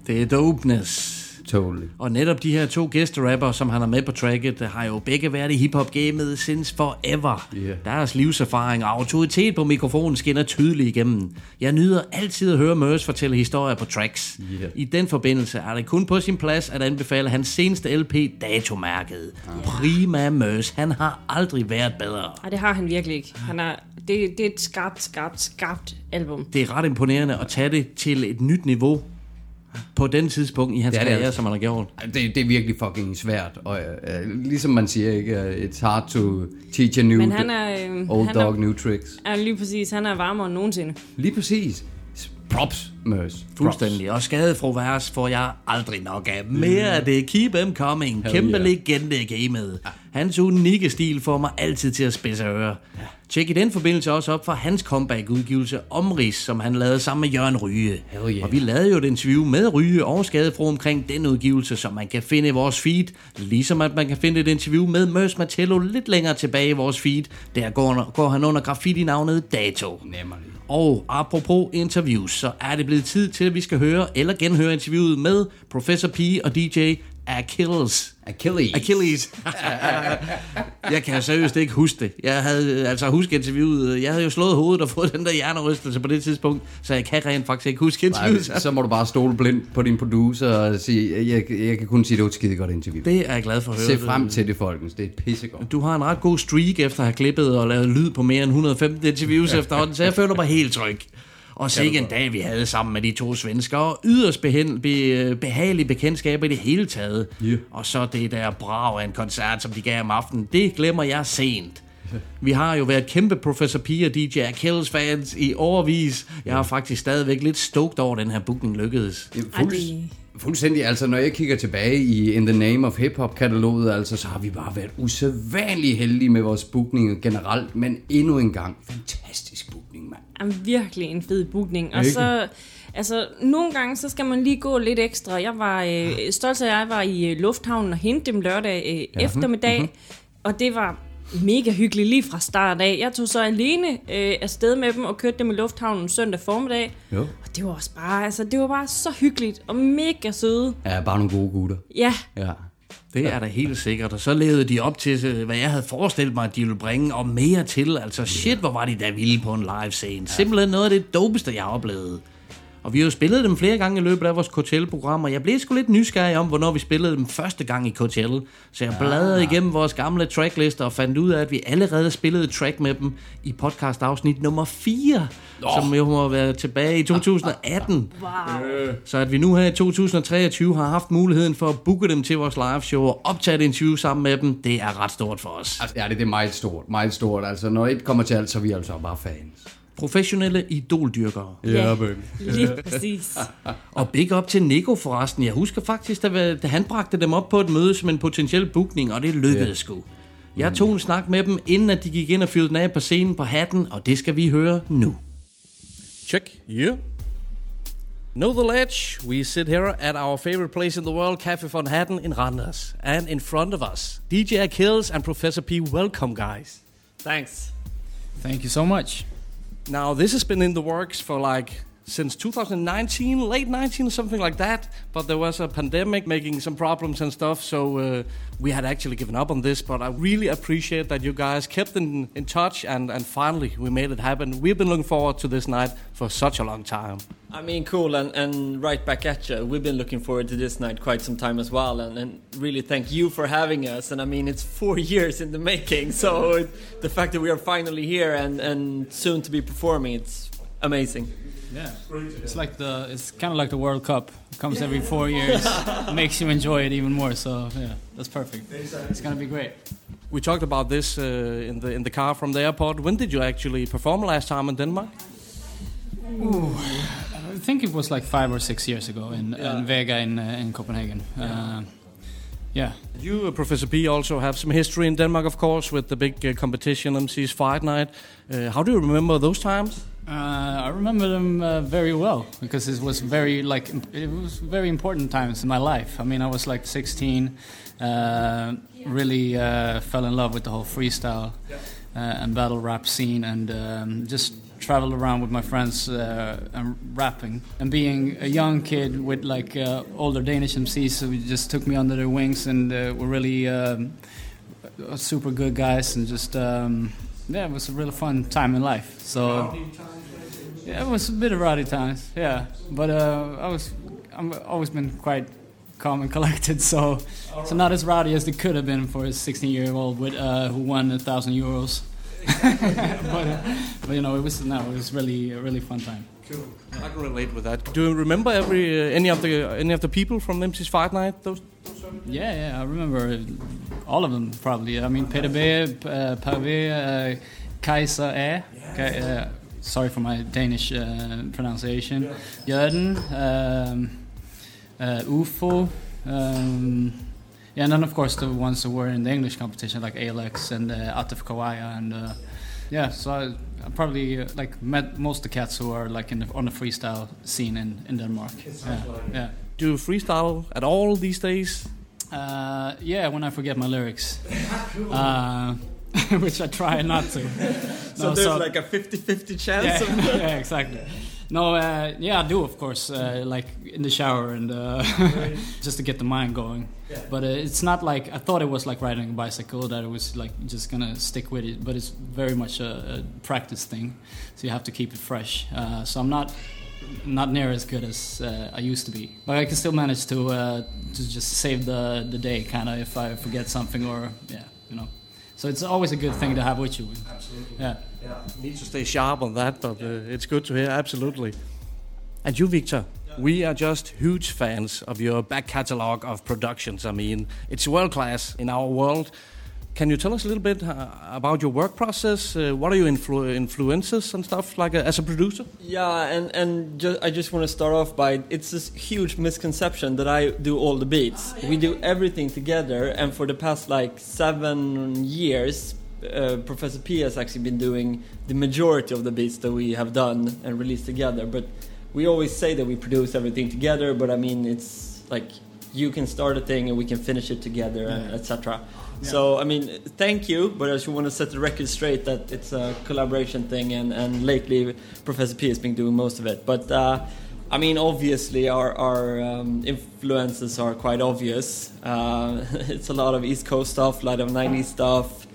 Det er dopeness. Totally. Og netop de her to gæsterapper, som han har med på tracket, har jo begge været i hiphop-gamet since forever. Yeah. Deres livserfaring og autoritet på mikrofonen skinner tydeligt igennem. Jeg nyder altid at høre Mørs fortælle historier på tracks. Yeah. I den forbindelse er det kun på sin plads at anbefale hans seneste LP, Datomærket. Prima Mørs, han har aldrig været bedre. Ej, det har han virkelig ikke. Han er, det, det er et skarpt, skarpt, skarpt album. Det er ret imponerende at tage det til et nyt niveau. På den tidspunkt i hans Det er det karriere, altså. som han har gjort. Det, det er virkelig fucking svært. Og uh, ligesom man siger, ikke, uh, it's hard to teach a new Men han er, øh, old han dog er, new tricks. er lige præcis, han er varmere end nogensinde. Lige præcis. Props, Mørs. Fuldstændig. Og skadefro vers får jeg aldrig nok af. Mere af det. Keep them coming. Hell Kæmpe yeah. legende i gamet. Hans unikke stil får mig altid til at spidse ører. Tjek i den forbindelse også op for hans comeback-udgivelse Omrids, som han lavede sammen med Jørgen Ryge. Hell yeah. Og vi lavede jo et interview med Ryge og Skadefro omkring den udgivelse, som man kan finde i vores feed. Ligesom at man kan finde et interview med Mørs Matello lidt længere tilbage i vores feed. Der går, går han under graffiti-navnet Dato. Nemmerlig. Og apropos interviews, så er det blevet tid til, at vi skal høre eller genhøre interviewet med Professor P og DJ Achilles. Achilles. Achilles. jeg kan seriøst ikke huske det. Jeg havde altså husket interviewet. Jeg havde jo slået hovedet og fået den der hjernerystelse på det tidspunkt, så jeg kan rent faktisk ikke huske Nej, interviewet. så må du bare stole blindt på din producer og sige, jeg, jeg kan kun sige, det var et skide godt interview. Det er jeg glad for at høre. Se frem til det, folkens. Det er pissegodt. Du har en ret god streak efter at have klippet og lavet lyd på mere end 115 interviews efterhånden, så jeg føler mig helt tryg. Og sikke en dag, vi havde sammen med de to svensker, og yderst behen, be, behagelige bekendtskaber i det hele taget. Yeah. Og så det der brav af en koncert, som de gav om aftenen, det glemmer jeg sent. Vi har jo været kæmpe Professor P og DJ Achilles fans i overvis. Jeg er faktisk stadigvæk lidt stoked over, at den her booking lykkedes. Fuld, fuldstændig. Altså, når jeg kigger tilbage i In the Name of Hip Hop kataloget, altså, så har vi bare været usædvanligt heldige med vores bookninger generelt, men endnu en gang, fantastisk mand. Jamen, virkelig en fed bookning. Og så, altså, nogle gange, så skal man lige gå lidt ekstra. Jeg var, øh, stolt af, at jeg var i øh, lufthavnen og hente dem lørdag øh, Ja. eftermiddag. Mhm. Og det var mega hyggeligt lige fra start af. Jeg tog så alene øh, afsted med dem og kørte dem i lufthavnen søndag formiddag. Jo. Og det var også bare, altså, det var bare så hyggeligt og mega søde. Ja, bare nogle gode gutter. Ja, Ja. Det er da helt sikkert. Og så levede de op til, øh, hvad jeg havde forestillet mig, at de ville bringe, og mere til. Altså shit, hvor var de da vilde på en live scene. Simpelthen noget af det dopeste, jeg har oplevet. Og vi har jo spillet dem flere gange i løbet af vores KTL-program, og jeg blev sgu lidt nysgerrig om, hvornår vi spillede dem første gang i KTL. Så jeg bladrede igennem vores gamle tracklister og fandt ud af, at vi allerede spillede track med dem i podcast-afsnit nummer 4, oh. som jo må være tilbage i 2018. wow. Så at vi nu her i 2023 har haft muligheden for at booke dem til vores live show og optage et interview sammen med dem, det er ret stort for os. Altså, ja, det, det er meget stort, meget stort. Altså, når et kommer til alt, så er vi altså bare fans. Professionelle idoldyrkere. Ja, baby. lige præcis. Og big up til Nico forresten. Jeg husker faktisk, da, da han bragte dem op på et møde som en potentiel bookning, og det lykkedes Ja. sgu. Jeg tog en snak med dem, inden at de gik ind og fyrede den af på scenen på hatten, og det skal vi høre nu. Check. Yeah. Know the ledge. We sit here at our favorite place in the world, Cafe von Hatten in Randers. And in front of us, DJ Achilles and Professor P. Welcome, guys. Thanks. Thank you so much. Now, this has been in the works for like since 2019, late 19, something like that. But there was a pandemic making some problems and stuff, so uh, we had actually given up on this. But I really appreciate that you guys kept in, in touch, and, and finally we made it happen. We've been looking forward to this night for such a long time. I mean, cool, and, and right back at you. We've been looking forward to this night quite some time as well, and, and really thank you for having us. And I mean, it's four years in the making, so the fact that we are finally here and, and soon to be performing, it's amazing. Yeah, it's like the it's kind of like the World Cup. It comes every four years, makes you enjoy it even more. So yeah, that's perfect. It's gonna be great. We talked about this uh, in the in the car from the airport. When did you actually perform last time in Denmark? Ooh, I think it was like five or six years ago in, in Vega in uh, in Copenhagen. Uh, yeah. You, uh, Professor P, also have some history in Denmark, of course, with the big uh, competition MC's Fight Night. Uh, how do you remember those times? Uh, I remember them uh, very well because it was very like it was very important times in my life. I mean, I was like 16, uh, really uh, fell in love with the whole freestyle uh, and battle rap scene, and um, just traveled around with my friends uh, and rapping. And being a young kid with like uh, older Danish MCs, who just took me under their wings and uh, were really um, super good guys, and just um, yeah, it was a really fun time in life. So. Yeah, it was a bit of rowdy times. Yeah, but uh, I was, I've always been quite calm and collected. So, so not as rowdy as they could have been for a 16-year-old with uh, who won a thousand euros. but, uh, but you know, it was no, it was really a really fun time. I can relate with that. Do you remember every uh, any of the any of the people from MC's Fight Night? Those. Yeah, yeah, I remember all of them probably. I mean, Peter B, uh, Pavé, uh, Kaiser E. Ka- uh, sorry for my Danish uh, pronunciation. Jørgen, um, uh, UFO. Um, yeah, and then of course the ones who were in the English competition, like Alex and uh, Atif Kawaya, and uh, yeah. So I, I probably uh, like met most of the cats who are like in the, on the freestyle scene in, in Denmark. Yeah, yeah. Do you freestyle at all these days? Uh, yeah, when I forget my lyrics, uh, which I try not to. So No, there's like a 50-50 chance. yeah, of- yeah, exactly. No, uh, yeah, I do, of course, uh, like in the shower and uh, just to get the mind going. But uh, it's not like I thought it was like riding a bicycle that it was like just gonna stick with it. But it's very much a, a practice thing, so you have to keep it fresh. Uh, so I'm not not near as good as uh, I used to be, but I can still manage to uh, to just save the the day, kind of if I forget something or yeah, you know. So it's always a good thing to have with you. Absolutely. Yeah. Yeah. Need to stay sharp on that, but uh, it's good to hear. Absolutely. And you, Victor, we are just huge fans of your back catalog of productions. I mean, it's world class in our world. Can you tell us a little bit uh, about your work process? Uh, what are your influ- influences and stuff like uh, as a producer? Yeah, and and ju- I just want to start off by it's this huge misconception that I do all the beats. We do everything together, and for the past like seven years, uh, Professor P has actually been doing the majority of the beats that we have done and released together. But we always say that we produce everything together, but I mean it's like you can start a thing and we can finish it together, Yeah. etc. So I mean, thank you, but I just want to set the record straight that it's a collaboration thing, and, and lately Professor P has been doing most of it. But uh, I mean, obviously our our um, influences are quite obvious. Uh, it's a lot of East Coast stuff, a lot of '90s stuff.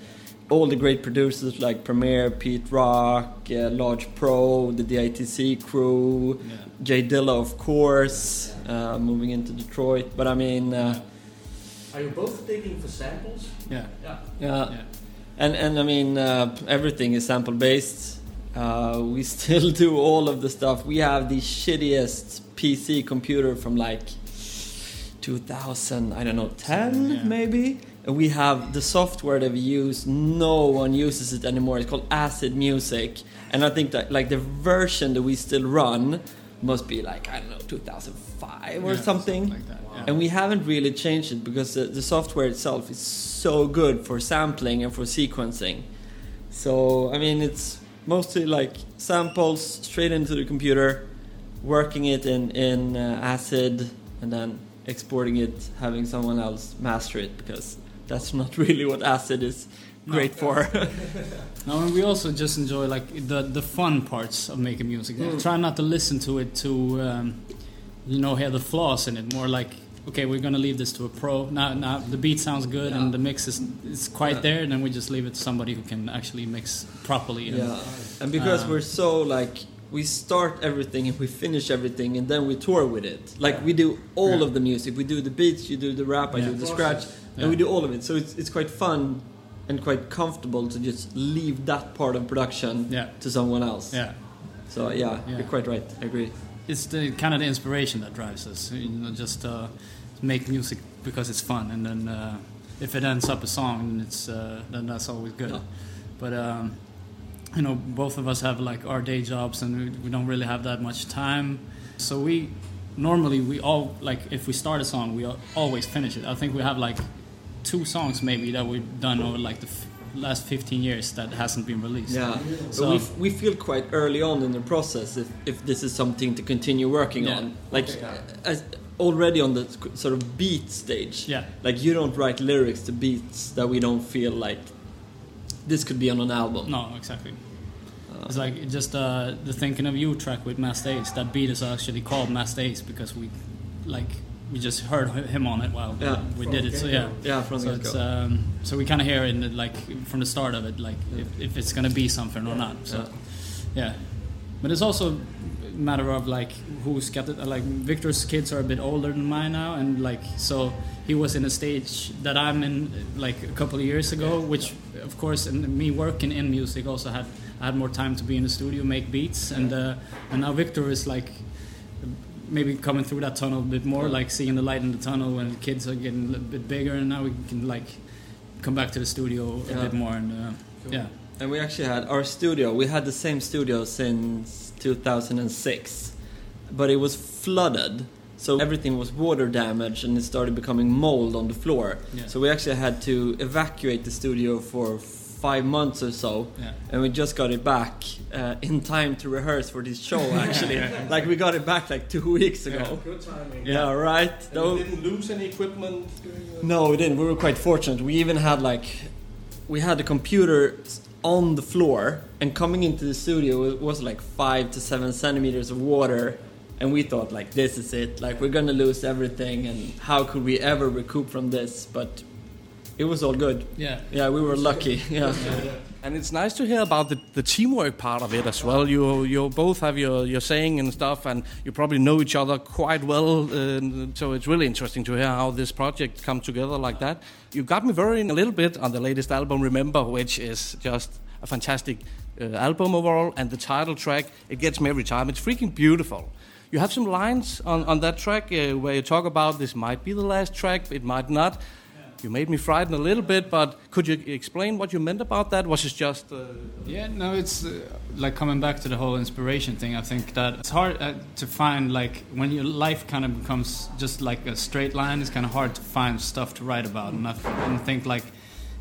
All the great producers like Premier, Pete Rock, uh, Large Pro, the DITC crew, Jay Dilla, of course, uh, moving into Detroit. But I mean. Uh, Are you both digging for samples? Yeah. Yeah. yeah. And and I mean uh, everything is sample based. Uh, we still do all of the stuff. We have the shittiest PC computer from like 2000, I don't know, 10 maybe. And we have the software that we use. No one uses it anymore. It's called Acid Music, and I think that like the version that we still run must be like I don't know 2005 or Yeah, something. And we haven't really changed it because the, the software itself is so good for sampling and for sequencing. So I mean, it's mostly like samples straight into the computer, working it in in uh, Acid, and then exporting it, having someone else master it because that's not really what Acid is great for. No, and we also just enjoy like the the fun parts of making music. Mm. Try not to listen to it to, um, you know, hear the flaws in it. More like, okay, we're gonna leave this to a pro. Now, now the beat sounds good and the mix is is quite Yeah. there. Then we just leave it to somebody who can actually mix properly. And, Yeah, and because um, we're so like we start everything and we finish everything and then we tour with it. Like we do all Yeah. of the music. We do the beats, you do the rap, I Yeah. do the scratch, Yeah. and we do all of it. So it's it's quite fun and quite comfortable to just leave that part of production Yeah. to someone else. Yeah. So yeah, Yeah. you're quite right. I agree. it's the kind of the inspiration that drives us. You know, just uh, make music because it's fun, and then uh, if it ends up a song, then it's uh, then that's always good. But um, you know, both of us have like our day jobs, and we, we don't really have that much time. So we normally we all like if we start a song, we always finish it. I think we have like two songs maybe that we've done over like the f- last 15 years that hasn't been released. Yeah, So but we, we feel quite early on in the process if, if this is something to continue working Yeah. on. Like as already on the sort of beat stage. Yeah. Like you don't write lyrics to beats that we don't feel like this could be on an album. No, exactly. It's like just uh, the thinking of you track with Mass Days. That beat is actually called Mass Days because we, like, we just heard him on it while Yeah. we did it. So yeah, Yeah, from so it's um, so we kind of hear in the, like from the start of it, like if, if it's gonna be something or not. So yeah, but it's also a matter of like who's got it. Like Victor's kids are a bit older than mine now, and like so he was in a stage that I'm in like a couple of years ago, which of course, and me working in music also had I had more time to be in the studio, make beats, and uh, and now Victor is like maybe coming through that tunnel a bit more, like seeing the light in the tunnel when the kids are getting a little bit bigger, and now we can like come back to the studio a Yeah. bit more and uh, yeah. And we actually had our studio. We had the same studio since 2006, but it was flooded. So everything was water damaged and it started becoming mold on the floor. Yeah. So we actually had to evacuate the studio for five months or so. Yeah. And we just got it back uh, in time to rehearse for this show actually. Yeah. like we got it back like two weeks ago. Good timing. Yeah, right. And Though- you didn't lose any equipment? no, we didn't. We were quite fortunate. We even had like, we had the computer on the floor, and coming into the studio it was like five to seven centimeters of water, and we thought like, this is it. Like we're gonna lose everything, and how could we ever recoup from this? But it was all good. Yeah. Yeah, we were lucky. Yeah. And it's nice to hear about the, the teamwork part of it as well. You you both have your, your saying and stuff, and you probably know each other quite well. Uh, so it's really interesting to hear how this project come together like that. You got me worrying a little bit on the latest album, Remember, which is just a fantastic uh, album overall, and the title track it gets me every time. It's freaking beautiful. You have some lines on, on that track uh, where you talk about this might be the last track, it might not. You made me frightened a little bit, but could you explain what you meant about that? Was it just uh, Yeah, no, it's uh, like coming back to the whole inspiration thing. I think that it's hard uh, to find like when your life kind of becomes just like a straight line. It's kind of hard to find stuff to write about, and I, and think like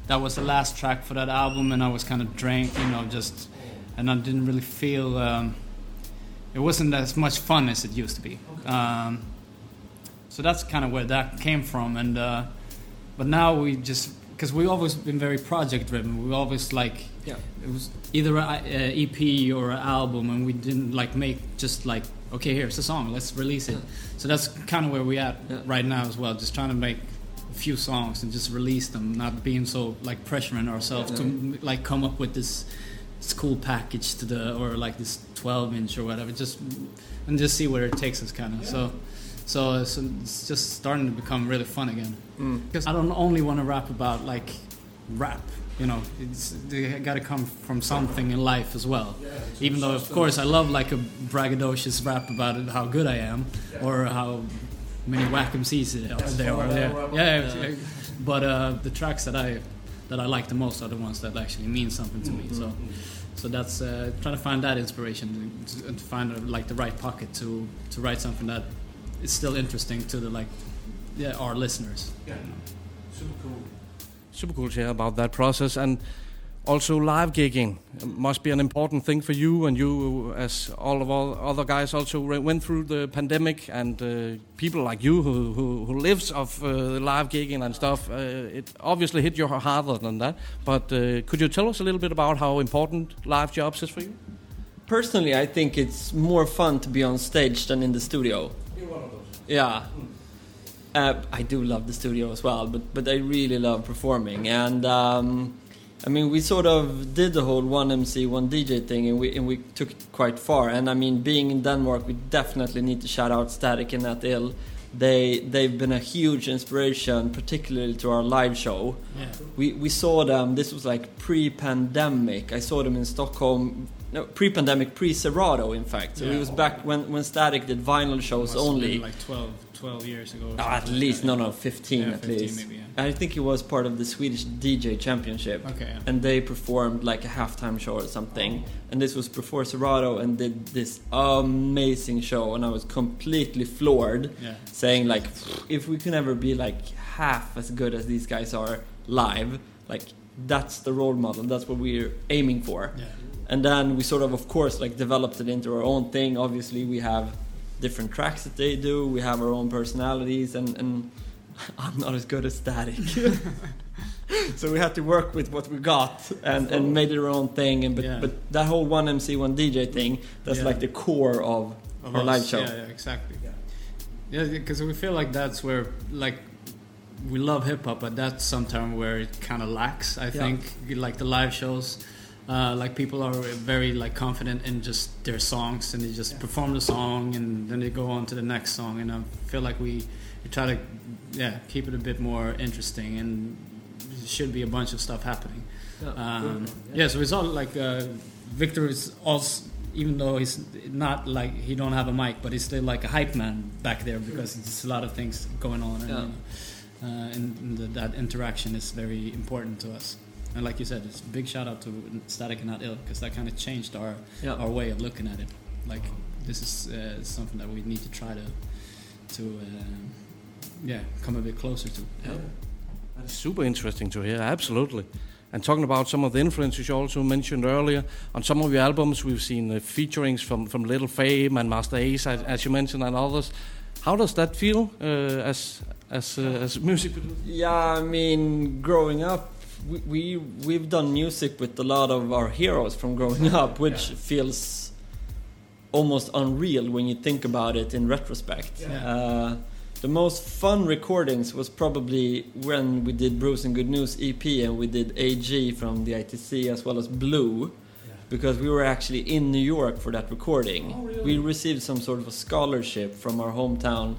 that was the last track for that album, and I was kind of drained, you know, just and I didn't really feel um, it wasn't as much fun as it used to be. Um, so that's kind of where that came from, and uh, but now we just because we've always been very project driven. We always like Yeah. it was either a, a EP or an album, and we didn't like make just like okay, here's a song, let's release it. So that's kind of where we at right now as well. Just trying to make a few songs and just release them, not being so like pressuring ourselves to like come up with this this cool package to the or like this 12 inch or whatever. Just and just see where it takes us, kind of. So. So, so it's just starting to become really fun again. Because I don't only want to rap about like rap, you know. It's they got to come from something in life as well. Even though, of course, I love like a braggadocious rap about it, how good I am or how many whack MCs there are. Yeah, yeah. yeah. But uh, the tracks that I that I like the most are the ones that actually mean something to me. So. So that's uh, trying to find that inspiration and to find uh, like the right pocket to to write something that is still interesting to the like yeah our listeners. Yeah. Super cool. Super cool to hear about that process and also live gigging must be an important thing for you and you as all of all other guys also went through the pandemic and uh, people like you who, who, who lives of uh, live gigging and stuff uh, it obviously hit you harder than that but uh, could you tell us a little bit about how important live jobs is for you Personally, I think it's more fun to be on stage than in the studio. You're one of those. Yeah. Uh, I do love the studio as well, but but I really love performing, and um, I mean we sort of did the whole one MC one DJ thing, and we and we took it quite far. And I mean, being in Denmark, we definitely need to shout out Static and Nat Ill. They they've been a huge inspiration, particularly to our live show. Yeah. We we saw them. This was like pre-pandemic. I saw them in Stockholm. No, pre-pandemic, pre-Serato, in fact. So Yeah. it was back when when Static did vinyl shows only. like 12, 12 years ago. Oh, at least, no, no, 15 Yeah, at 15 least. maybe, yeah. I think he was part of the Swedish DJ Championship. Okay. And they performed like a halftime show or something. Oh. And this was before Serato and did this amazing show. And I was completely floored, saying, like, if we can ever be like half as good as these guys are live, like, that's the role model. That's what we're aiming for. Yeah. And then we sort of, of course, like developed it into our own thing. Obviously, we have different tracks that they do. We have our own personalities, and, and I'm not as good as Static. so we had to work with what we got and, and made it our own thing. And but, Yeah. but that whole one MC one DJ thing, that's Yeah. like the core of, Of our us. live show. Yeah, yeah, exactly. Yeah, because we feel like that's where like we love hip hop, but that's sometimes where it kind of lacks. I think like the live shows. Uh, like people are very like confident in just their songs and they just perform the song and then they go on to the next song and I feel like we, we try to yeah keep it a bit more interesting and there should be a bunch of stuff happening. Yeah. Um, yeah, so it's all like uh, Victor is also, even though he's not like he don't have a mic, but he's still like a hype man back there because there's a lot of things going on, and, Yeah. uh, and and the, that interaction is very important to us. And like you said, it's a big shout out to Static and Not Ill because that kind of changed our Yeah. our way of looking at it. Like this is uh, something that we need to try to to uh, yeah come a bit closer to. That's super interesting to hear, absolutely. And talking about some of the influences you also mentioned earlier, on some of your albums we've seen uh, featurings from, from Little Fame and Master Ace, as, as you mentioned, and others. How does that feel uh, as as uh, as music producer? Yeah, I mean, growing up, we, we we've done music with a lot of our heroes from growing up, which feels almost unreal when you think about it in retrospect. Uh, the most fun recordings was probably when we did Bruce and Good News EP and we did AG from the ITC as well as Blue. Because we were actually in New York for that recording. We received some sort of a scholarship from our hometown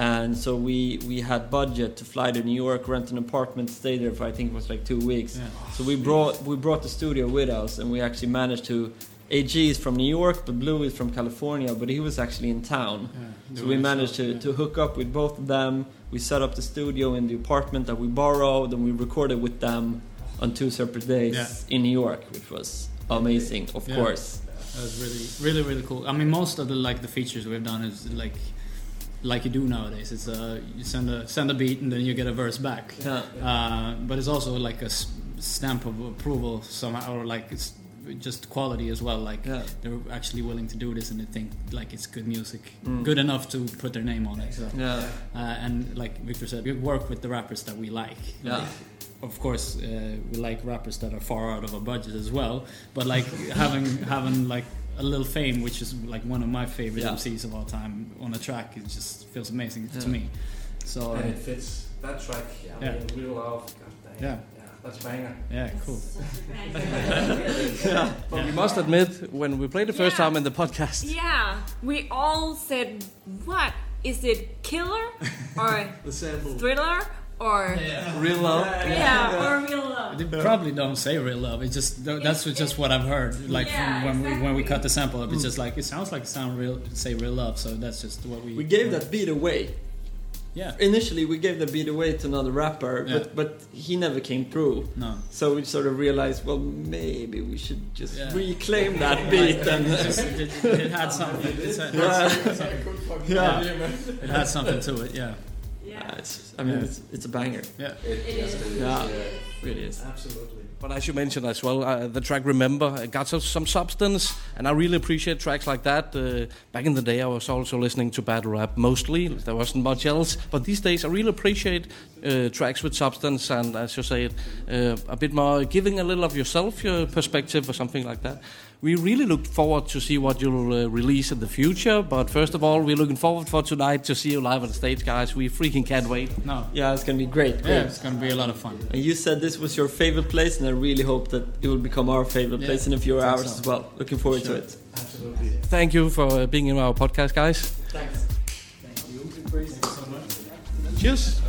and so we we had budget to fly to New York, rent an apartment, stay there for I think it was like two weeks. So we brought we brought the studio with us, and we actually managed to. AG is from New York, but Blue is from California, but he was actually in town. they so we managed to, yeah. to hook up with both of them. We set up the studio in the apartment that we borrowed, and we recorded with them on two separate days Yeah. in New York, which was amazing, of Yeah. course. That was really, really, really cool. I mean, most of the like the features we've done is like, like you do nowadays. It's a you send a send a beat and then you get a verse back. Yeah. Uh, but it's also like a s- stamp of approval somehow, or like it's just quality as well. Like they're actually willing to do this and they think like it's good music, Mm. good enough to put their name on it. So. Yeah. Uh, and like Victor said, we work with the rappers that we like. Yeah. Like, of course, uh, we like rappers that are far out of our budget as well. But like having having like a little fame, which is like one of my favorite Yeah. MCs of all time, on a track, it just feels amazing Yeah. to me. So And it fits that track. Yeah, I Yeah. mean, real love. God dang. Yeah. that's a banger. Yeah, cool. yeah. But we must admit, when we played the first Yeah. time in the podcast, Yeah, we all said, "What is it? Killer or The sample. thriller or Real love? Yeah, or real love." They probably don't say real love. It's just that's what- just what I've heard. Like Yeah, from when we when we cut the sample up, it's Mm. just like it sounds like sound real. Say real love. So that's just what we We gave that beat away. Yeah. Initially, we gave the beat away to another rapper, Yeah. but but he never came through. No. So we sort of realized, well, maybe we should just Yeah. reclaim that beat and. It just- it- it had something. It's a- yeah. Yeah. yeah. It had something to it. Yeah. Yeah, it's, I mean, Yeah. it's, it's a banger. Yeah. It is. Yeah, really is. Absolutely. But as you mentioned as well, uh, the track "Remember" it got some, some substance, and I really appreciate tracks like that. Uh, back in the day, I was also listening to battle rap mostly. There wasn't much else, but these days I really appreciate uh, tracks with substance and, as you say, uh, a bit more giving a little of yourself, your perspective, or something like that. We really look forward to see what you'll uh, release in the future. But first of all, we're looking forward for tonight to see you live on the stage, guys. We freaking can't wait. No. Yeah, it's gonna be great. Yeah, it's gonna be a lot of fun. And you said this was your favorite place, and I really hope that it will become our favorite Yeah, place in a few hours so. as well. Looking forward Sure. to it. Absolutely. Thank you for uh, being in our podcast, guys. Thanks. Thank you. Chris. So much. Cheers.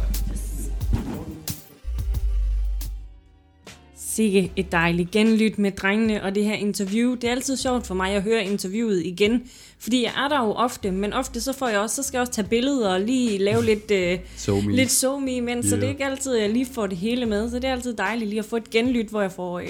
Sikke et dejligt genlyt med drengene og det her interview. Det er altid sjovt for mig at høre interviewet igen, fordi jeg er der jo ofte, men ofte så får jeg også, så skal jeg også tage billeder og lige lave lidt, øh, SoMe. lidt somi imens, så Ja. det er ikke altid, at jeg lige får det hele med, så det er altid dejligt lige at få et genlyt, hvor jeg får øh,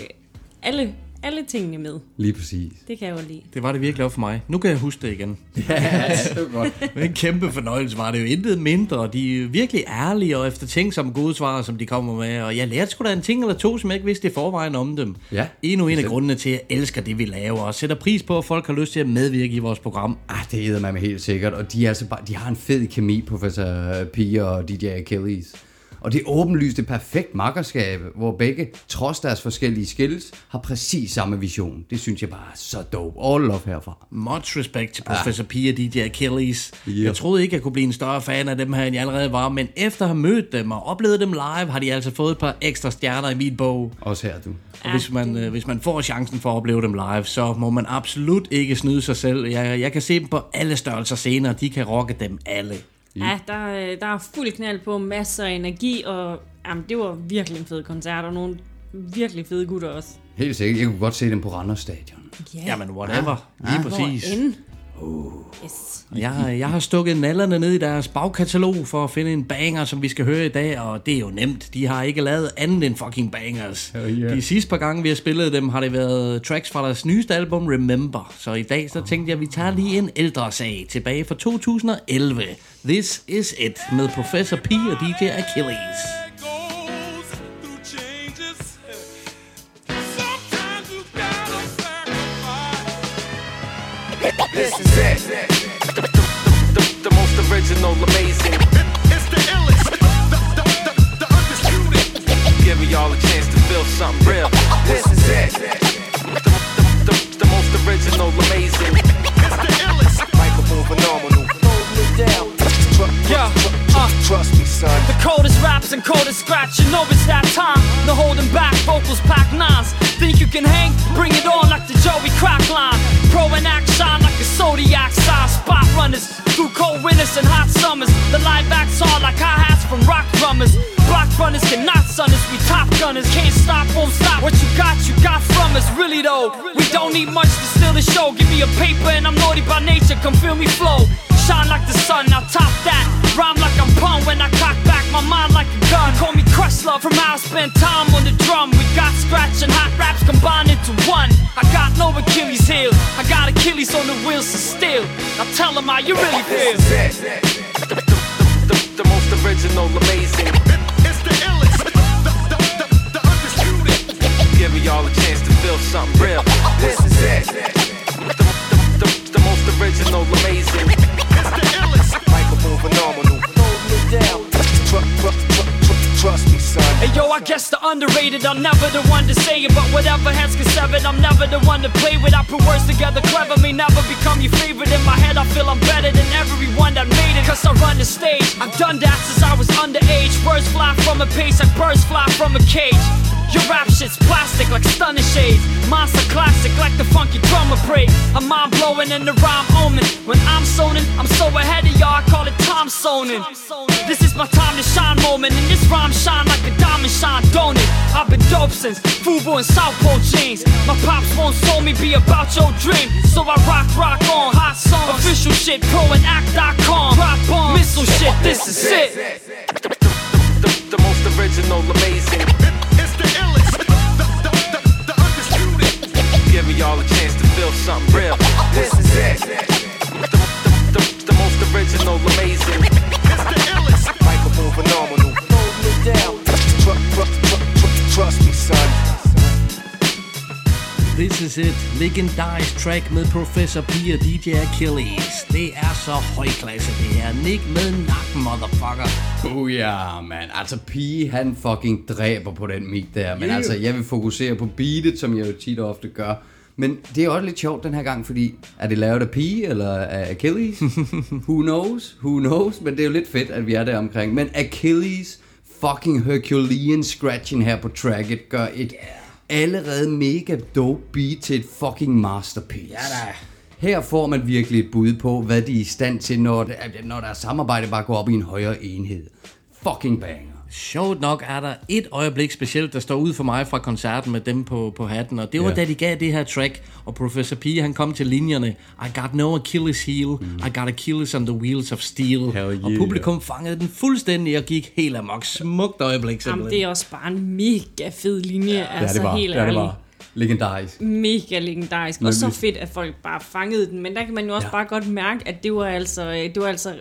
alle, alle tingene med. Lige præcis. Det kan jeg jo lide. Det var det virkelig også for mig. Nu kan jeg huske det igen. Ja, det var godt. Men en kæmpe fornøjelse var det jo intet mindre. De er virkelig ærlige og eftertænksomme gode svar, som de kommer med. Og jeg lærte sgu da en ting eller to, som jeg ikke vidste i forvejen om dem. Ja. Endnu en af grundene til, at jeg elsker det, vi laver. Og sætter pris på, at folk har lyst til at medvirke i vores program. Ah, det hedder man helt sikkert. Og de, er altså bare, de har en fed kemi, Professor Pia og DJ Achilles. Og det er åbenlyst et perfekt makkerskab, hvor begge, trods deres forskellige skills, har præcis samme vision. Det synes jeg bare er så dope. All love herfra. Much respect til Professor ja. Pia og DJ Achilles. Ja. Jeg troede ikke, jeg kunne blive en større fan af dem her, end jeg allerede var. Men efter at have mødt dem og oplevet dem live, har de altså fået et par ekstra stjerner i min bog. Også her, du. Og hvis man, øh, hvis man får chancen for at opleve dem live, så må man absolut ikke snyde sig selv. Jeg, jeg kan se dem på alle størrelser scener, de kan rocke dem alle. Ja, der, øh, der er fuld knald på, masser af energi, og jamen, det var virkelig en fed koncert, og nogle virkelig fede gutter også. Helt sikkert. Jeg kunne godt se dem på Randers Stadion. Ja. Jamen, whatever. Lige præcis. Hvorend? Uh. Yes. Jeg, har- jeg har stukket nallerne ned i deres bagkatalog for at finde en banger, som vi skal høre i dag, og det er jo nemt. De har ikke lavet andet end fucking bangers. Yeah. De sidste par gange, vi har spillet dem, har det været tracks fra deres nyeste album, Remember. Så i dag, så tænkte jeg, at vi tager lige en ældre sag tilbage fra 2011. This is it med Professor P og DJ Achilles. This is it. The, the, the, the most original, amazing. It's the illest. The, the, the, undisputed. Giving y'all a chance to feel something real. This is it. The, the, the, the most original, amazing. It's the illest. Microphone phenomenal. Holding it down. Yeah, uh, Trust me, son. the coldest raps and coldest scratch, you know it's that time. No holding back, vocals pack nines. Think you can hang? Bring it on like the Joey Crack line. Pro and act shine like a Zodiac sign. Spot runners through cold winters and hot summers. The live acts are like hi hats from rock drummers. Block runners cannot sun us, we top gunners. Can't stop, won't stop. What you got, you got from us. Really though, we don't need much to steal the show. Give me a paper and I'm naughty by nature. Come feel me flow. Shine like the sun, now top that. Rhyme like I'm pun when I cock back my mind like a gun. Call me Questlove from how I spend time on the drum. We got scratch and hot raps combined into one. I got no Achilles heel, I got Achilles on the wheels of steel. Now tell them how you really feel. This is it. The, the, the, the, the most original, amazing. It's the illest. The, the, the, the undisputed. Giving y'all a chance to feel something real. This is it. The, the, the, the most original, amazing. Phenomenal. It down. Trust, me, son. Hey yo, I guess the underrated, I'm never the one to say it But whatever hands can sever I'm never the one to play with I put words together clever, may never become your favorite In my head I feel I'm better than everyone that made it Cause I run the stage, I've done that since I was underage Words fly from a page like birds fly from a cage your rap shit's plastic like stunning shades. Monster classic like the funky drummer break. I'm mind blowing and the rhyme omen. When I'm zoning, I'm so ahead of y'all, I call it time zoning. This is my time to shine moment, and this rhyme shine like a diamond shine, don't it? I've been dope since Fubu and South Pole jeans. My pops won't show me be about your dream, so I rock, rock on hot songs. Official shit, pro and act.com. Drop bomb, missile shit, this is it. The, the most original, amazing. Giving y'all a chance to feel something real. This is it. The, the, the, the most original, amazing. It's the illest. Microphone phenomenal. Holding it down. Trust, trust, trust, trust, trust me, son. This is it. Legendarisk track med Professor P og DJ Achilles. Det er så højklasse det her. Nick med nakken, motherfucker. Oh ja, man. Altså, Pige, han fucking dræber på den mic der. Men Yeah. altså, jeg vil fokusere på beatet, som jeg jo tit og ofte gør. Men det er også lidt sjovt den her gang, fordi er det lavet af Pige eller af Achilles? Who knows? Who knows? Men det er jo lidt fedt, at vi er der omkring. Men Achilles fucking Herculean scratching her på tracket gør et allerede mega dope beat til et fucking masterpiece. Ja da. Her får man virkelig et bud på, hvad de er i stand til, når, når deres samarbejde bare går op i en højere enhed. Fucking banger. Sjovt nok er der et øjeblik specielt, der står ud for mig fra koncerten med dem på, på hatten, og det var Ja. da de gav det her track, og Professor P, han kom til linjerne, I got no Achilles heel, mm. I got Achilles on the wheels of steel, yeah. og publikum fangede den fuldstændig og gik helt amok. Smukt øjeblik Jamen, simpelthen. det er også bare en mega fed linje, ja, altså det var. helt Ja, det ærligt. var. Legendarisk. Mega legendarisk. Og så fedt, at folk bare fangede den. Men der kan man jo også ja. bare godt mærke, at det var altså, det var altså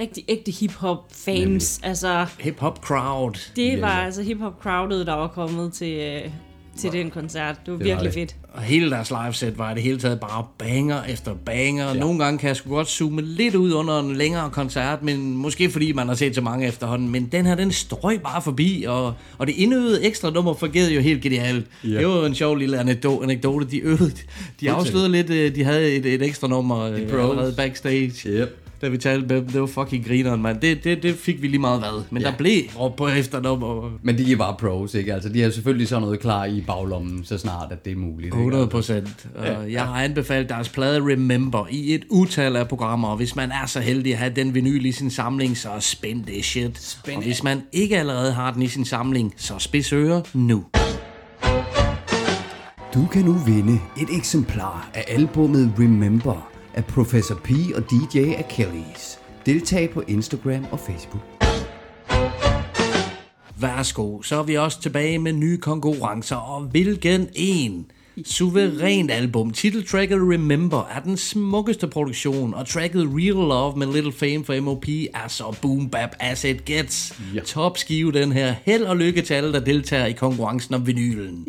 rigtig ægte hip-hop fans. Altså, Hip-hop crowd. det var altså hip-hop crowdet, der var kommet til, øh, til den koncert. Det var Det var virkelig det. fedt. Og hele deres liveset var det hele taget bare banger efter banger. Ja. Nogle gange kan jeg sgu godt zoome lidt ud under en længere koncert, men måske fordi man har set så mange efterhånden. Men den her, den strøg bare forbi, og, og det indøvede ekstra nummer fungerede jo helt genialt. Ja. Det var en sjov lille anekdote. anekdote. De øvede, de afslørede lidt, øh, de havde et, et ekstra nummer øh, allerede backstage. Yep. Da vi talte med dem, det var fucking grineren, mand. Det, det, det fik vi lige meget hvad. Men Ja. der blev råbt på efternummer. Men de er bare pros, ikke? Altså, de har selvfølgelig sådan noget klar i baglommen, så snart at det er muligt. ikke? 100 procent. Ja. Jeg har anbefalet deres plade Remember i et utal af programmer, og hvis man er så heldig at have den vinyl i sin samling, så spænd det shit. Spænd og hvis man ikke allerede har den i sin samling, så spids ører nu. Du kan nu vinde et eksemplar af albummet Remember af Professor P og DJ Achilles. Deltag på Instagram og Facebook. Værsgo, så er vi også tilbage med nye konkurrencer, og hvilken en? Suverænt album. Titeltracket Remember er den smukkeste produktion, og tracket Real Love med Little Fame for MOP er så boom bap as it gets. Ja. Top skive den her. Held og lykke til alle, der deltager i konkurrencen om vinylen.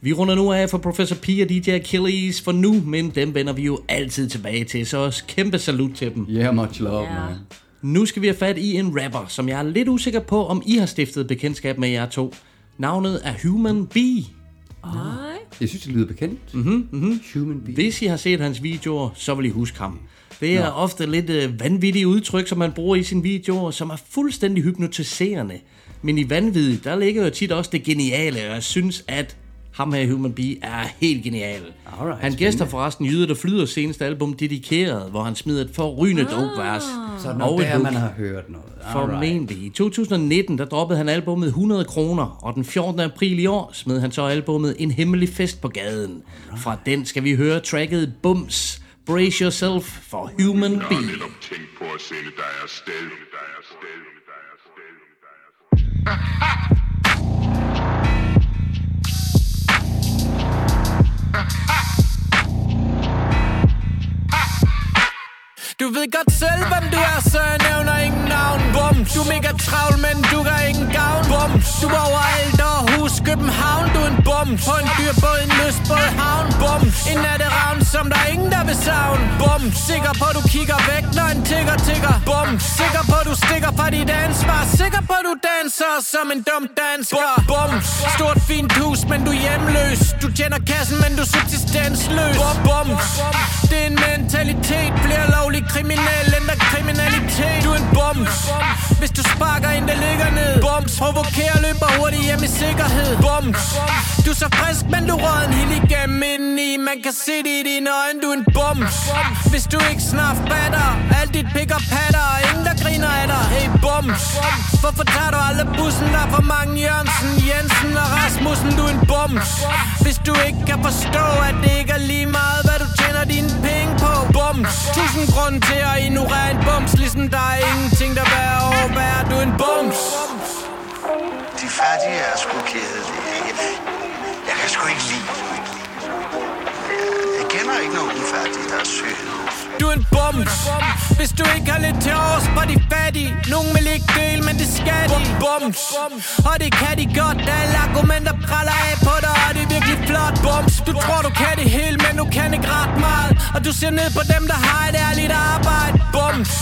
Vi runder nu af for Professor P og DJ Achilles for nu, men dem vender vi jo altid tilbage til, så også kæmpe salut til dem. Yeah, much love, yeah. man. Nu skal vi have fat i en rapper, som jeg er lidt usikker på, om I har stiftet bekendtskab med jer to. Navnet er Human B. Nej. Jeg synes, det lyder bekendt. Mm-hmm, mm-hmm. Human B. Hvis I har set hans videoer, så vil I huske ham. Det er Nå. ofte lidt øh, vanvittige udtryk, som man bruger i sine videoer, som er fuldstændig hypnotiserende. Men i vanvid, der ligger jo tit også det geniale, og jeg synes, at ham her Human B er helt genial. Alright, han gæster forresten Jyde, der flyder seneste album Dedikeret, hvor han smider et forrygende ah, dope-vers. Så når der, man har hørt noget. Formentlig. I 2019, der droppede han albumet 100 kroner, og den 14. april i år smed han så albumet En Hemmelig Fest på gaden. Fra den skal vi høre tracket Bums. Brace Yourself for Human B. på at sælge dig afsted. Du ved godt selv, hvem du er, så jeg nævner ingen navn Bums. du er mega travl, men du gør ingen gavn Bums. du er overalt og hus København Du er en bums på en dyr båd, en lystbåd havn Bums. en natteravn, som der er ingen, der vil savne Bums. sikker på, du kigger væk, når en tigger tigger Bums. sikker på, du stikker fra dit ansvar Sikker på, du danser som en dum dansker Bums. stort fint hus, men du er hjemløs Du tjener kassen, men du er subsistensløs Bums. det er en mentalitet Flere lovlige kriminelle ændrer kriminalitet. Du er en bums Hvis du sparker en, der ligger ned. Bums Provokerer, løber hurtigt hjem i sikkerhed. Bums Du er så frisk, men du rød en hel igennem indeni. Man kan se det i dine øjne, du er en bums Hvis du ikke snart batter Alt dit pik og patter og Ingen der griner af dig. Hey bums Hvorfor tager du aldrig bussen? Der er for mange Jørgensen, Jensen og Rasmussen. Du er en bums Hvis du ikke kan forstå, at det ikke er lige meget Hvad du tjener dine penge på. Bums Tusind grund til at ignorere en bums Ligesom der er ingenting, der vil over. Hvad er en bums? De fattige er sgu kedelige. Jeg, jeg kan sgu ikke lide bums. Hvis du ikke har lidt til års for de fattige. Nogen vil ikke dele, men det skal de. Bums. Og det kan de godt. Alle argumenter praller af på dig Og det er virkelig flot. Bums. Du tror du kan det hele, men du kan ikke ret meget. Og du ser ned på dem, der har et ærligt arbejde. Bums.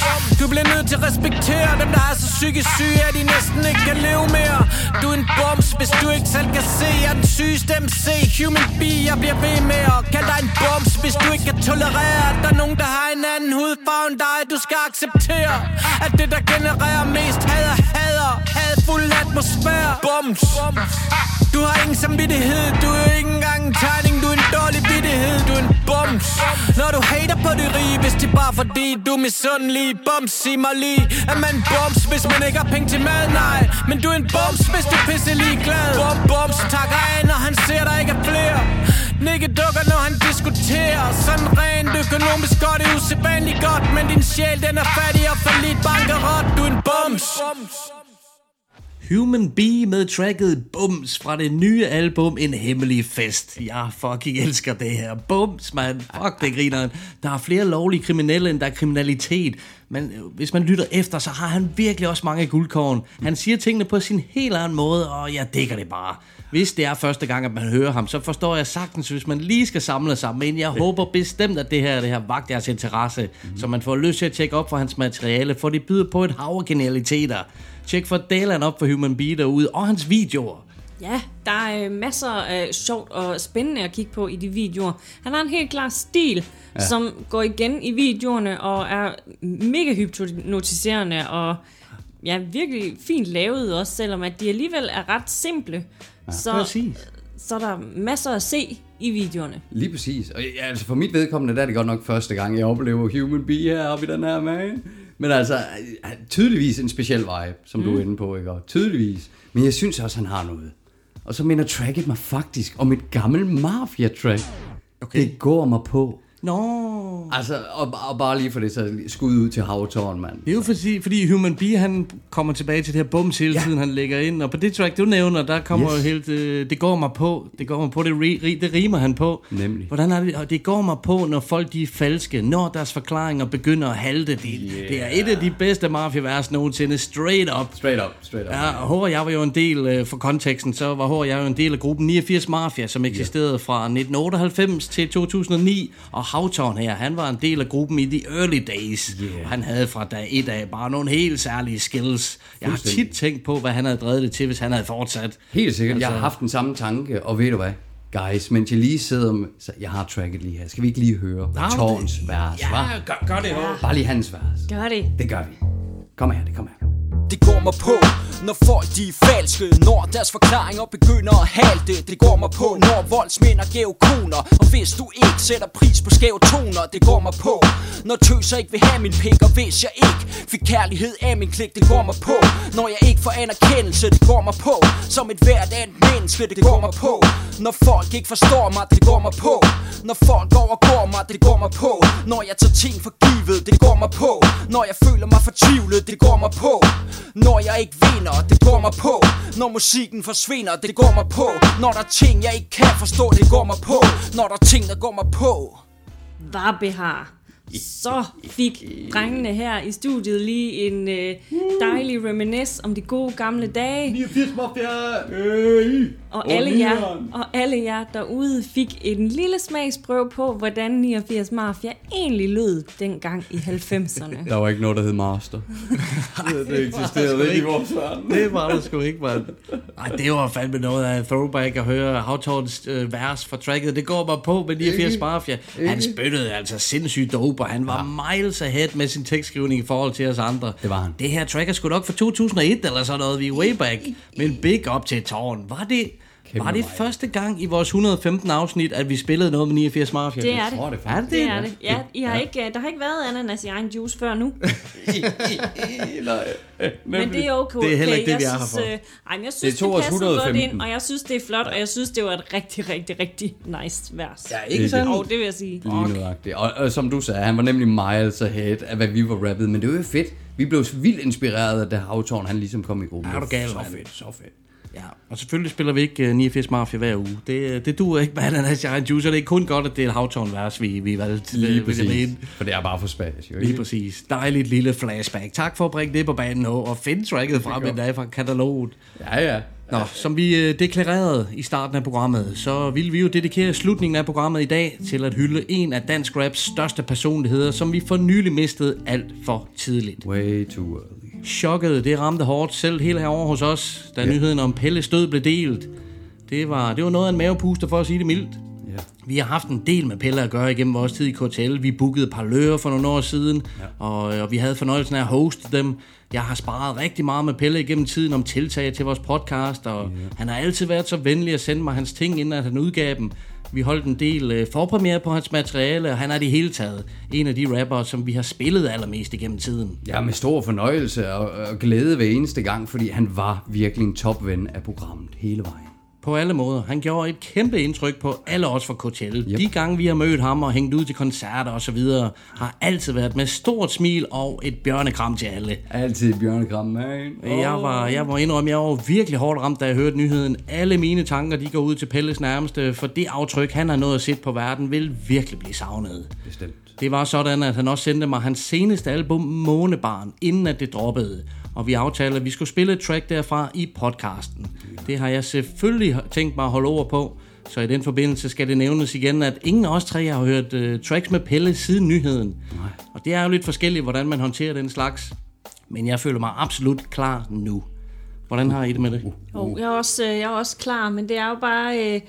Du bliver nødt til at respektere dem, der er så psykisk syge At de næsten ikke kan leve mere. Du er en bums, hvis du ikke selv kan se Jeg er den sygeste MC Human B, jeg bliver ved med at kalde dig en bums. Hvis du ikke kan tolerere, at der er nogen, der har en anden hudfarve end dig Du skal acceptere, at det der genererer mest had er hader Hadfuld atmosfære. Bums du har ingen samvittighed. Du er ikke engang en tegning Du er en dårlig vittighed Du er en bums. Når du hater på det rige Hvis det bare fordi du er misundelig. Bums, sig mig lige Er man bums Hvis man ikke har penge til mad, nej. Men du er en bums Hvis du pisse lige glad Bum, bums Takker af, når han ser der ikke er flere. Nikke dukker, når han diskuterer. Sådan rent økonomisk godt det er usædvanligt godt. Men din sjæl, den er fattig og for lidt bankerot. Du er en bums. Human B med tracket Bums fra det nye album En Hemmelig Fest. Jeg fucking elsker det her. Bums, man. Fuck, det griner Der er flere lovlige kriminelle, end der er kriminalitet. Men øh, hvis man lytter efter, så har han virkelig også mange guldkorn. Han siger tingene på sin helt anden måde, og jeg dækker det bare. Hvis det er første gang, at man hører ham, så forstår jeg sagtens, hvis man lige skal samle sig. Men jeg håber bestemt, at det her, det her vagt jeres interesse, mm. så man får lyst til at tjekke op for hans materiale, for det byder på et hav af genialiteter. Tjek for Dalan op for Human Bee derude, og hans videoer. Ja, der er øh, masser af sjovt og spændende at kigge på i de videoer. Han har en helt klar stil, ja. som går igen i videoerne og er mega hypnotiserende og ja, virkelig fint lavet også, selvom at de alligevel er ret simple. Ja, så, præcis. så er der masser at se i videoerne. Lige præcis. Og ja, altså for mit vedkommende, der er det godt nok første gang, jeg oplever Human Bee heroppe i den her man. Men altså, tydeligvis en speciel vibe, som mm. du er inde på, ikke? Og tydeligvis. Men jeg synes også, han har noget. Og så minder tracket mig faktisk om et gammelt Mafia-track. Okay. Det går mig på. Nå. Altså, og, og bare lige for det, så skud ud til Havtårn, mand. Det er jo fordi, fordi Human B, han kommer tilbage til det her bums hele tiden, han lægger ind. Og på det track, du nævner, der kommer Yes. helt... Øh, det går mig på. Det går mig på. Det, ri, det rimer han på. Nemlig. Hvordan er det? Og det går mig på, når folk de er falske. Når deres forklaringer begynder at halte. Det, yeah. det er et af de bedste mafia-vers nogensinde. Straight up. Straight up, straight up. Ja, og og jeg var jo en del, øh, for konteksten, så var og jeg jo en del af gruppen 89 Mafia, som eksisterede fra 1998 til 2009. Og Havtorn her, han var en del af gruppen i the early days. Yeah. Og han havde fra dag et af bare nogle helt særlige skills. Jeg har tit tænkt på, hvad han havde drevet det til, hvis han havde fortsat. Helt sikkert. Jeg Altså- har haft den samme tanke, og ved du hvad? Guys, mens jeg lige sidder med... Så jeg har tracket lige her. Skal vi ikke lige høre Nå, Tårns vers, Ja, gør, gør det, Hård. Bare lige hans vers. Gør det. Det gør vi. Kom her, det kommer her. Det går mig på, når folk de er falske Når deres forklaringer begynder at halte Det går mig på, når voldsmænd er koner Og hvis du ikke sætter pris på skæve toner Det går mig på, når tøser ikke vil have min pik Og hvis jeg ikke fik kærlighed af min klik Det går mig på, når jeg ikke får anerkendelse Det går mig på, som et hvert andet menneske Det går mig på, når folk ikke forstår mig Det går mig på, når folk overgår mig Det går mig på, når jeg tager ting for givet Det går mig på, når jeg føler mig fortvivlet Det går mig på, når jeg ikke vinder Det går mig på, når musikken forsvinder Det går mig på, når der er ting jeg ikke kan forstå Det går mig på, når der er ting der går mig på. Varbehar. Så fik drengene her i studiet lige en øh, dejlig reminisce om de gode gamle dage. 89 Mafia! Og alle, jer, og alle jer derude fik en lille smagsprøve på, hvordan 89 Mafia egentlig lød dengang i 90'erne. Der var ikke noget, der hed Master. det eksisterede ikke i vores verden. Det var der sgu ikke, mand. Ej, det var fandme noget af en throwback at høre Havtorns øh, vers fra tracket. Det går mig på med 89 Ikke? Mafia. Han spyttede altså sindssygt dope, og han var ja. miles ahead med sin tekstskrivning i forhold til os andre. Det var han. Det her track er sgu nok fra 2001 eller sådan noget, vi er way back. Men big up til tårn. Var det... Kæmpe var det vej. første gang i vores 115 afsnit, at vi spillede noget med 89 Mafia? Det er det. tror det Er det Det det? er det. Ja, I har ikke, øh, der har ikke været ananas i egen juice før nu. Men det er okay. Det er heller ikke det, jeg vi er her for. øh, ej, men jeg synes, Det os det passede godt 115. ind, og jeg synes, det er flot, og jeg synes, det var et rigtig, rigtig, rigtig nice vers. Ja, ikke sandt? Og det vil jeg sige. Lige nøjagtigt. Og, og som du sagde, han var nemlig miles ahead af, hvad vi var rappet. Men det var jo fedt. Vi blev vildt inspireret af det Havtårn, han ligesom kom i gruppen. Er du gal, Så fedt, så fedt. Ja, og selvfølgelig spiller vi ikke uh, 89 Mafia hver uge. Det, det duer ikke med ananas i egen juice, og det er kun godt, at det er et havtårn-vers, vi, vi valgte. Lige jeg præcis. mene. For det er bare for spas, jo Lige ikke? præcis. Dejligt lille flashback. Tak for at bringe det på banen nu, og finde tracket frem en dag fra kataloget. Ja, ja. Nå, som vi øh, deklarerede i starten af programmet, så vil vi jo dedikere slutningen af programmet i dag til at hylde en af dansk raps største personligheder, som vi for nylig mistede alt for tidligt. Way too early. Chokket, det ramte hårdt selv helt herovre hos os, da Ja. nyheden om Pelles død blev delt. Det var, det var noget af en mavepuster for at sige det mildt. Ja. Vi har haft en del med Pelle at gøre igennem vores tid i KTL. Vi bookede parlører for nogle år siden, ja. og, og vi havde fornøjelsen af at hoste dem. Jeg har sparet rigtig meget med Pelle igennem tiden om tiltag til vores podcast, og ja. han har altid været så venlig at sende mig hans ting, inden at han udgav dem. Vi holdt en del øh, forpremiere på hans materiale, og han er det hele taget en af de rapper, som vi har spillet allermest igennem tiden. Ja, med stor fornøjelse og, og glæde hver eneste gang, fordi han var virkelig en topven af programmet hele vejen. På alle måder. Han gjorde et kæmpe indtryk på alle os fra KTL. Yep. De gange, vi har mødt ham og hængt ud til koncerter og så videre, har altid været med stort smil og et bjørnekram til alle. Altid bjørnekram, man. Jeg var, jeg må indrømme, jeg var virkelig hårdt ramt, da jeg hørte nyheden. Alle mine tanker, de går ud til Pelles nærmeste, for det aftryk, han har nået at sætte på verden, vil virkelig blive savnet. Bestemt. Det var sådan, at han også sendte mig hans seneste album, Månebarn, inden at det droppede. Og vi aftalte, at vi skulle spille et track derfra i podcasten. Det har jeg selvfølgelig tænkt mig at holde over på. Så i den forbindelse skal det nævnes igen, at ingen af os tre har hørt uh, tracks med Pelle siden nyheden. Nej. Og det er jo lidt forskelligt, hvordan man håndterer den slags. Men jeg føler mig absolut klar nu. Hvordan har I det med det? Oh, jeg, er også, øh, jeg er også klar, men det er jo bare... Øh,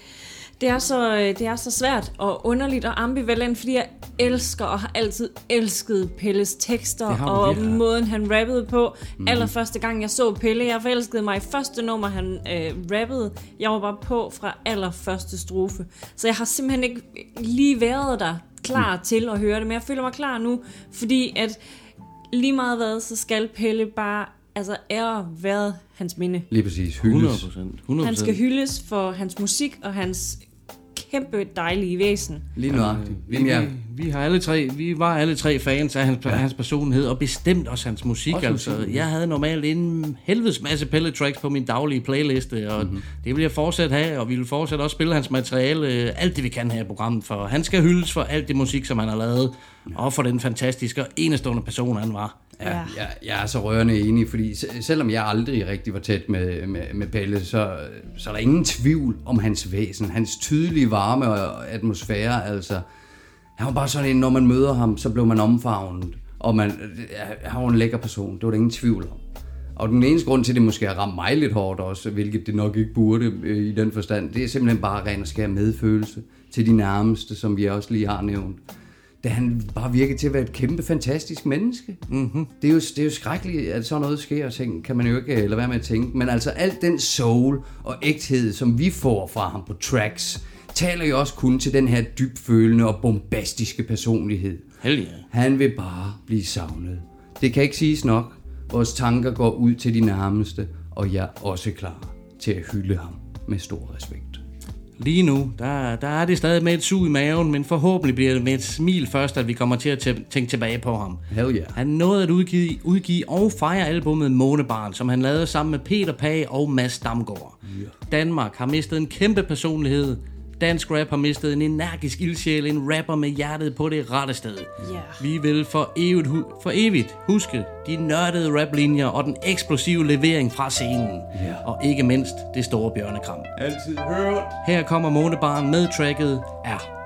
det er, så, øh, det er så svært og underligt og ambivalent, fordi jeg elsker og har altid elsket Pelles tekster og virkelig. måden, han rappede på. Mm. Allerførste gang, jeg så Pelle, jeg forelskede mig i første nummer, han øh, rappede. Jeg var bare på fra allerførste strofe. Så jeg har simpelthen ikke lige været der klar mm. til at høre det, men jeg føler mig klar nu, fordi at lige meget hvad, så skal Pelle bare altså ære været hans minde. Lige præcis. Hyldes. 100%. Han skal hyldes for hans musik og hans kæmpe dejlige væsen. Lige nøjagtigt. Vi, vi, vi, har alle tre, vi var alle tre fans af hans, ja. hans personlighed, og bestemt også hans musik. Også altså. musikken. Jeg havde normalt en helvedes masse pellet tracks på min daglige playliste, og Mhm. mm-hmm. det vil jeg fortsat have, og vi vil fortsat også spille hans materiale, øh, alt det vi kan her i programmet, for han skal hyldes for alt det musik, som han har lavet, og for den fantastiske og enestående person, han var. Ja, jeg, jeg er så rørende enig, fordi se- selvom jeg aldrig rigtig var tæt med, med, med Pelle, så, så er der ingen tvivl om hans væsen, hans tydelige varme og atmosfære, altså. Han var bare sådan en, når man møder ham, så blev man omfavnet, og man, ja, han var en lækker person, det var der ingen tvivl om. Og den eneste grund til, at det måske har ramt mig lidt hårdt også, hvilket det nok ikke burde øh, i den forstand, det er simpelthen bare ren og skær medfølelse til de nærmeste, som vi også lige har nævnt. Da han bare virkede til at være et kæmpe fantastisk menneske. Mm-hmm. Det, er jo, det er jo skrækkeligt, at sådan noget sker, og tænke, kan man jo ikke lade være med at tænke. Men altså alt den soul og ægthed, som vi får fra ham på tracks, taler jo også kun til den her dybfølende og bombastiske personlighed. Hell yeah. Han vil bare blive savnet. Det kan ikke siges nok. Vores tanker går ud til de nærmeste, og jeg er også klar til at hylde ham med stor respekt. Lige nu, der, der er det stadig med et sug i maven, men forhåbentlig bliver det med et smil først, at vi kommer til at tæ- tænke tilbage på ham. Hell yeah. Han nåede at udgive, udgive og fejre albumet Månebarn, som han lavede sammen med Peter Page og Mads Damgaard. Yeah. Danmark har mistet en kæmpe personlighed. Dansk rap har mistet en energisk ildsjæl, en rapper med hjertet på det rette sted. Ja. Vi vil for evigt, hu- for evigt huske de nørdede raplinjer og den eksplosive levering fra scenen. Ja. Og ikke mindst det store bjørnekram. Altid hørt. Her kommer Månebarn med tracket R.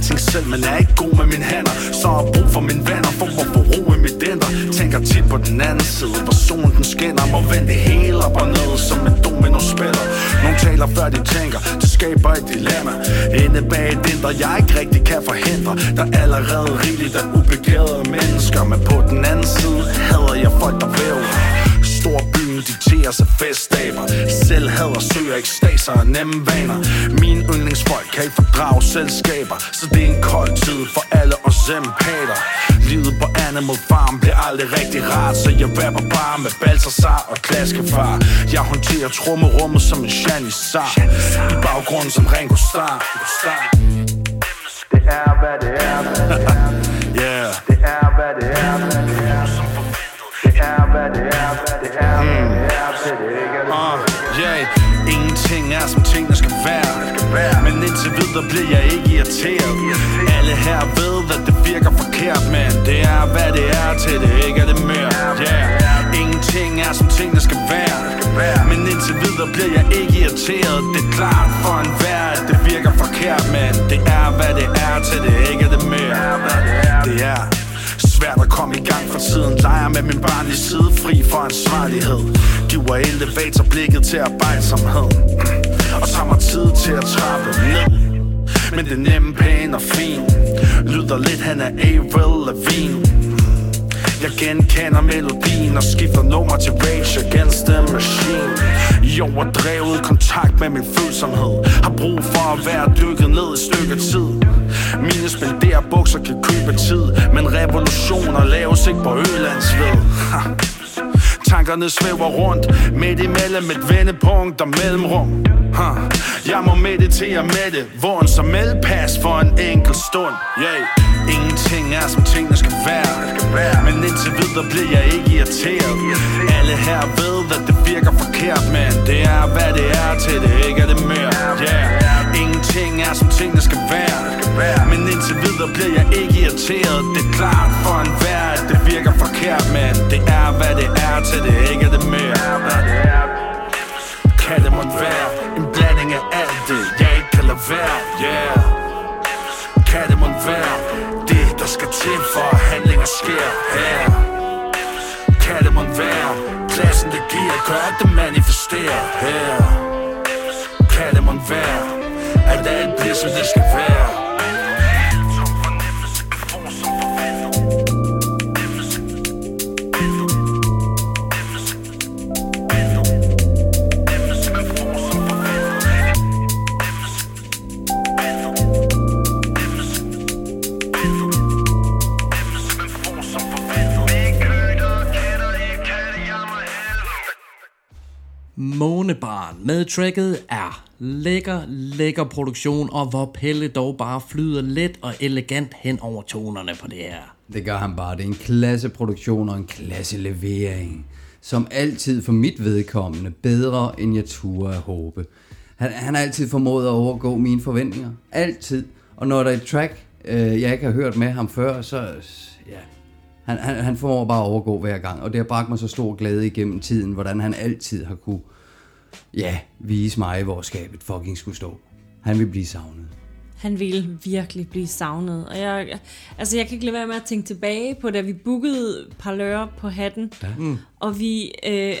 alting selv, men er ikke god med mine hænder. Så har brug for min venner, for at få ro i mit dænder Tænker tit på den anden side, hvor solen den skinner. Må vende det hele op og ned, som en domino spiller Nogle taler før de tænker, det skaber et dilemma. Inde bag et indre, jeg ikke rigtig kan forhindre Der er allerede rigeligt af ubegærede mennesker. Men på den anden side, hader jeg folk, der væver. Stor byen dikteres af festdaber Selv hader søger ekstaser og nemme vaner. Mine yndlingsfolk kan ikke fordrage selskaber Så det er en kold tid for alle os empater. Livet på Animal Farm bliver aldrig rigtig rart Så jeg rapper bare med Balthasar og Klaskefar. Jeg håndterer trummerummet som en janissar I baggrunden som Ringo Starr. Det er hvad det er hvad det er. Der bliver jeg ikke irriteret. Alle her ved at det virker forkert Men det er hvad det er til det ikke er det mere. Yeah. Ingenting er som tingene skal være. Men indtil videre bliver jeg ikke irriteret. Det er klart for en vær at det virker forkert Men det er hvad det er til det ikke er det mere. Det er Svært at komme i gang for tiden Leger med min barnlige side Fri for ansvarlighed. Giver elevatorblikket til arbejdsomheden Og så mig tid til at trappe ned. Men det nemme, pæn og fin. Lyder lidt han er Avril Lavigne. Jeg genkender melodien og skifter nummer til Rage Against the Machine. I overdrevet kontakt med min følsomhed. Har brug for at være dykket ned et stykke tid. Mine spenderer bukser kan købe tid Men revolutioner laves ikke på Ølandsved. Tankerne svæver rundt Midt imellem et vendepunkt og mellemrum huh. Jeg må meditere med det Vågen som melpas for en enkelt stund yeah. Ingenting er som tingene skal være Men indtil videre bliver jeg ikke irriteret Alle her ved at det virker forkert Men det er hvad det er til det ikke er det mere yeah ting er som tingene skal være. Men indtil videre bliver jeg ikke irriteret. Det er klart for en vær at det virker forkert Men det er hvad det er til det ikke er det mere. Kan det måtte være en blanding af alt det Jeg ikke kan lade være? Yeah. Kan det måtte være det der skal til for at handlinger sker? Her Kan det måtte være pladsen det giver? Gør at det manifesterer her Kan det måtte være at alt bliver som det skal Månebarn med tracket er lækker, lækker produktion, og hvor Pelle dog bare flyder let og elegant hen over tonerne på det her. Det gør han bare. Det er en klasseproduktion og en klasselevering. Som altid for mit vedkommende bedre, end jeg turde at håbe. Han, han har altid formået at overgå mine forventninger. Altid. Og når der er et track, øh, jeg ikke har hørt med ham før, så han, han, han får bare at overgå hver gang. Og det har bragt mig så stor glæde igennem tiden, hvordan han altid har kunne ja, vise mig, hvor skabet fucking skulle stå. Han vil blive savnet. Han ville virkelig blive savnet. Og jeg, altså, jeg kan ikke lade være med at tænke tilbage på, da vi bookede Parlør på hatten, Ja. Mm. og vi... Øh,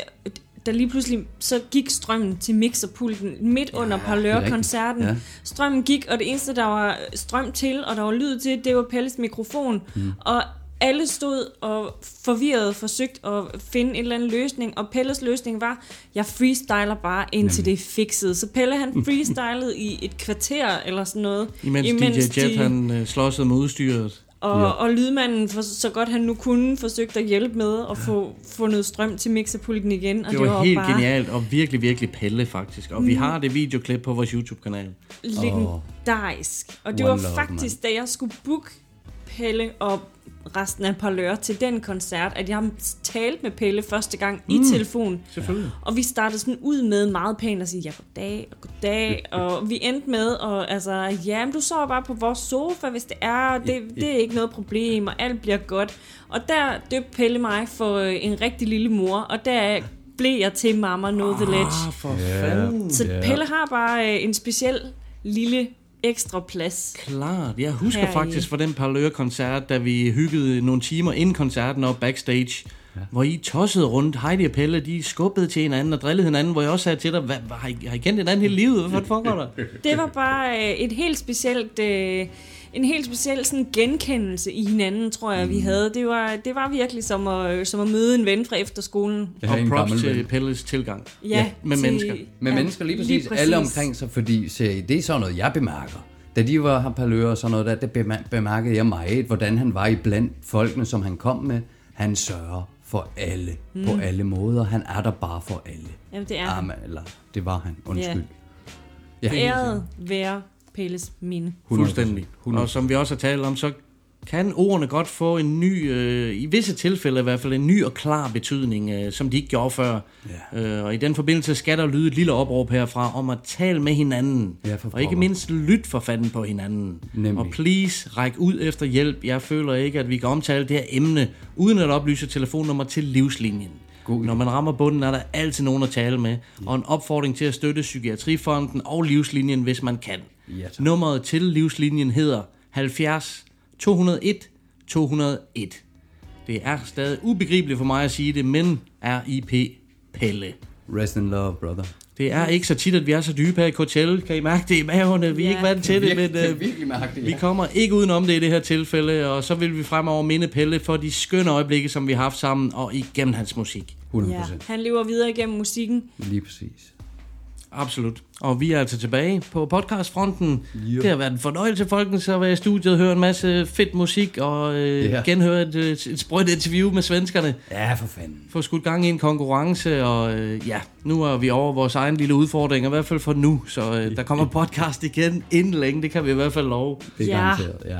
der lige pludselig, så gik strømmen til mixerpulten midt under er Parlør-koncerten. Ja. Strømmen gik, og det eneste, der var strøm til, og der var lyd til, det var Pelles mikrofon. Mm. Og alle stod og forvirret forsøgt at finde en eller anden løsning, og Pelles løsning var, jeg freestyler bare indtil det er fikset. Så Pelle han freestylede i et kvarter eller sådan noget. Imens, imens DJ Jet, han øh, slåsede med udstyret. Og, ja. og lydmanden, for, så godt han nu kunne, forsøgte at hjælpe med at få fundet strøm til mixerpulten igen. Og Det var, helt bare genialt, og virkelig, virkelig Pelle faktisk. Og vi Mm. har det videoklip på vores YouTube-kanal. legendarisk. Og det One var love, faktisk, da jeg skulle booke Pelle og resten af Parlør til den koncert, at jeg talte med Pelle første gang mm. i telefon. selvfølgelig. Og vi startede sådan ud med meget pænt at sige, ja, goddag og goddag. og vi endte med, og altså, ja, men du sover bare på vores sofa, hvis det er. Det, det er ikke noget problem, og alt bliver godt. Og der døbte Pelle mig for øh, en rigtig lille mor, og der blev jeg til Mama Know The Ledge. Ah, for fanden. Så. Pelle har bare øh, en speciel lille ekstra plads. Klart. Jeg husker Her i- faktisk fra den Parlør-koncert, da vi hyggede nogle timer inden koncerten op backstage, ja. hvor I tossede rundt. Heidi og Pelle, de skubbede til hinanden og drillede hinanden, hvor jeg også sagde til dig, hvad, hvad, har, I, har I kendt hinanden hele livet? Hvad foregår der? Det var bare øh, et helt specielt... Øh, en helt speciel sådan genkendelse i hinanden, tror jeg, vi Mm. havde. Det var, det var virkelig som at, som at møde en ven fra efterskolen. Og props til Pelles tilgang. Ja, med til- mennesker. Med Ja, ja, mennesker lige præcis, lige præcis. alle omkring sig, fordi se, det er sådan noget, jeg bemærker. Da de var her palører og sådan noget, der, der bema- bemærkede jeg meget, hvordan han var i blandt folkene, som han kom med. Han sørger for alle, mm. på alle måder. Han er der bare for alle. Jamen, det er han. Amen, eller det var han, undskyld. Ja. Æret være Pelles minde. Fuldstændig. Og som vi også har talt om, så kan ordene godt få en ny, øh, i visse tilfælde i hvert fald, en ny og klar betydning, øh, som de ikke gjorde før. Ja. Øh, og i den forbindelse skal der lyde et lille opråb herfra om at tale med hinanden. Ja, for og ikke mindst lyt for fanden på hinanden. Nemlig. Og please, ræk ud efter hjælp. Jeg føler ikke, at vi kan omtale det her emne, uden at oplyse telefonnummer til livslinjen. God Når man rammer bunden, er der altid nogen at tale med, og en opfordring til at støtte Psykiatrifonden og Livslinjen, hvis man kan. Ja, tak. Nummeret til Livslinjen hedder 70 201 201. Det er stadig ubegribeligt for mig at sige det, men RIP Pelle. Rest in love, brother. Det er ikke så tit, at vi er så dybe her i Coachella. Kan I mærke det i maverne? Vi er Ja. ikke vant til det, men øh, virkelig mærke det, vi ja. kommer ikke udenom det i det her tilfælde. Og så vil vi fremover minde Pelle for de skønne øjeblikke, som vi har haft sammen, og igennem hans musik. 100%. Ja, han lever videre igennem musikken. Lige præcis. Absolut. Og vi er altså tilbage på podcastfronten. Jo. Det har været en fornøjelse, folkens, at være i studiet og høre en masse fedt musik og øh, Ja. genhøre et, et, et sprødt interview med svenskerne. Ja, for fanden. Få skudt gang i en konkurrence, og øh, ja, nu er vi over vores egen lille udfordring, i hvert fald for nu. Så øh, der kommer podcast igen inden længe, det kan vi i hvert fald love. ja,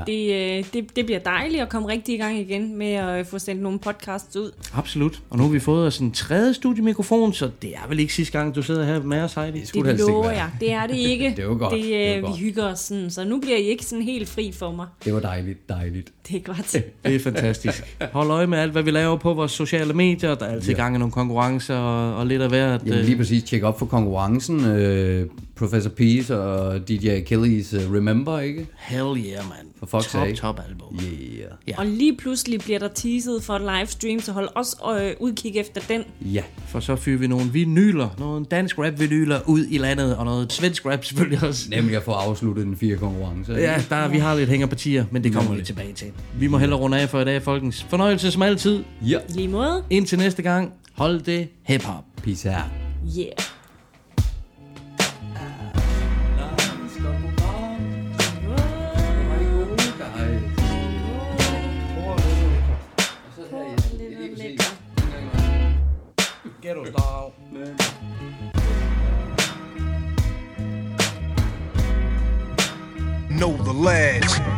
Det, øh, det, det bliver dejligt at komme rigtig i gang igen med at øh, få sendt nogle podcasts ud. Absolut. Og nu har vi fået os en tredje studiemikrofon, så det er vel ikke sidste gang, du sidder her med os, Heidi? Det lover jeg. Det er det ikke. Det var godt. Det, Det var øh, godt. vi hygger os sådan, så nu bliver I ikke sådan helt fri for mig. Det var dejligt, dejligt. Det er godt. Det er fantastisk. Hold øje med alt, hvad vi laver på vores sociale medier. Der er altid Ja. gang i nogle konkurrencer og, og lidt af hvert. Jamen øh, lige præcis, tjek op for konkurrencen. Øh, Professor Peace og DJ Achilles uh, Remember, ikke? Hell yeah, man. For fuck's Top, sake. top album. Yeah. Ja. Og lige pludselig bliver der teaset for et livestream, så hold også øh, udkig efter den. Ja. For så fyrer vi nogle vinyler, nogle dansk rap vinyler ud i landet, og noget svensk rap selvfølgelig også. Nemlig at få afsluttet den fire konkurrence. Ja, der, vi har lidt hængerpartier, men det kommer vi tilbage til. Vi må hellere runde af for i dag, folkens. Fornøjelse som altid. Ja. Lige måde. Indtil næste gang, hold det hip-hop. Peace out. Yeah. quiero Know the lads.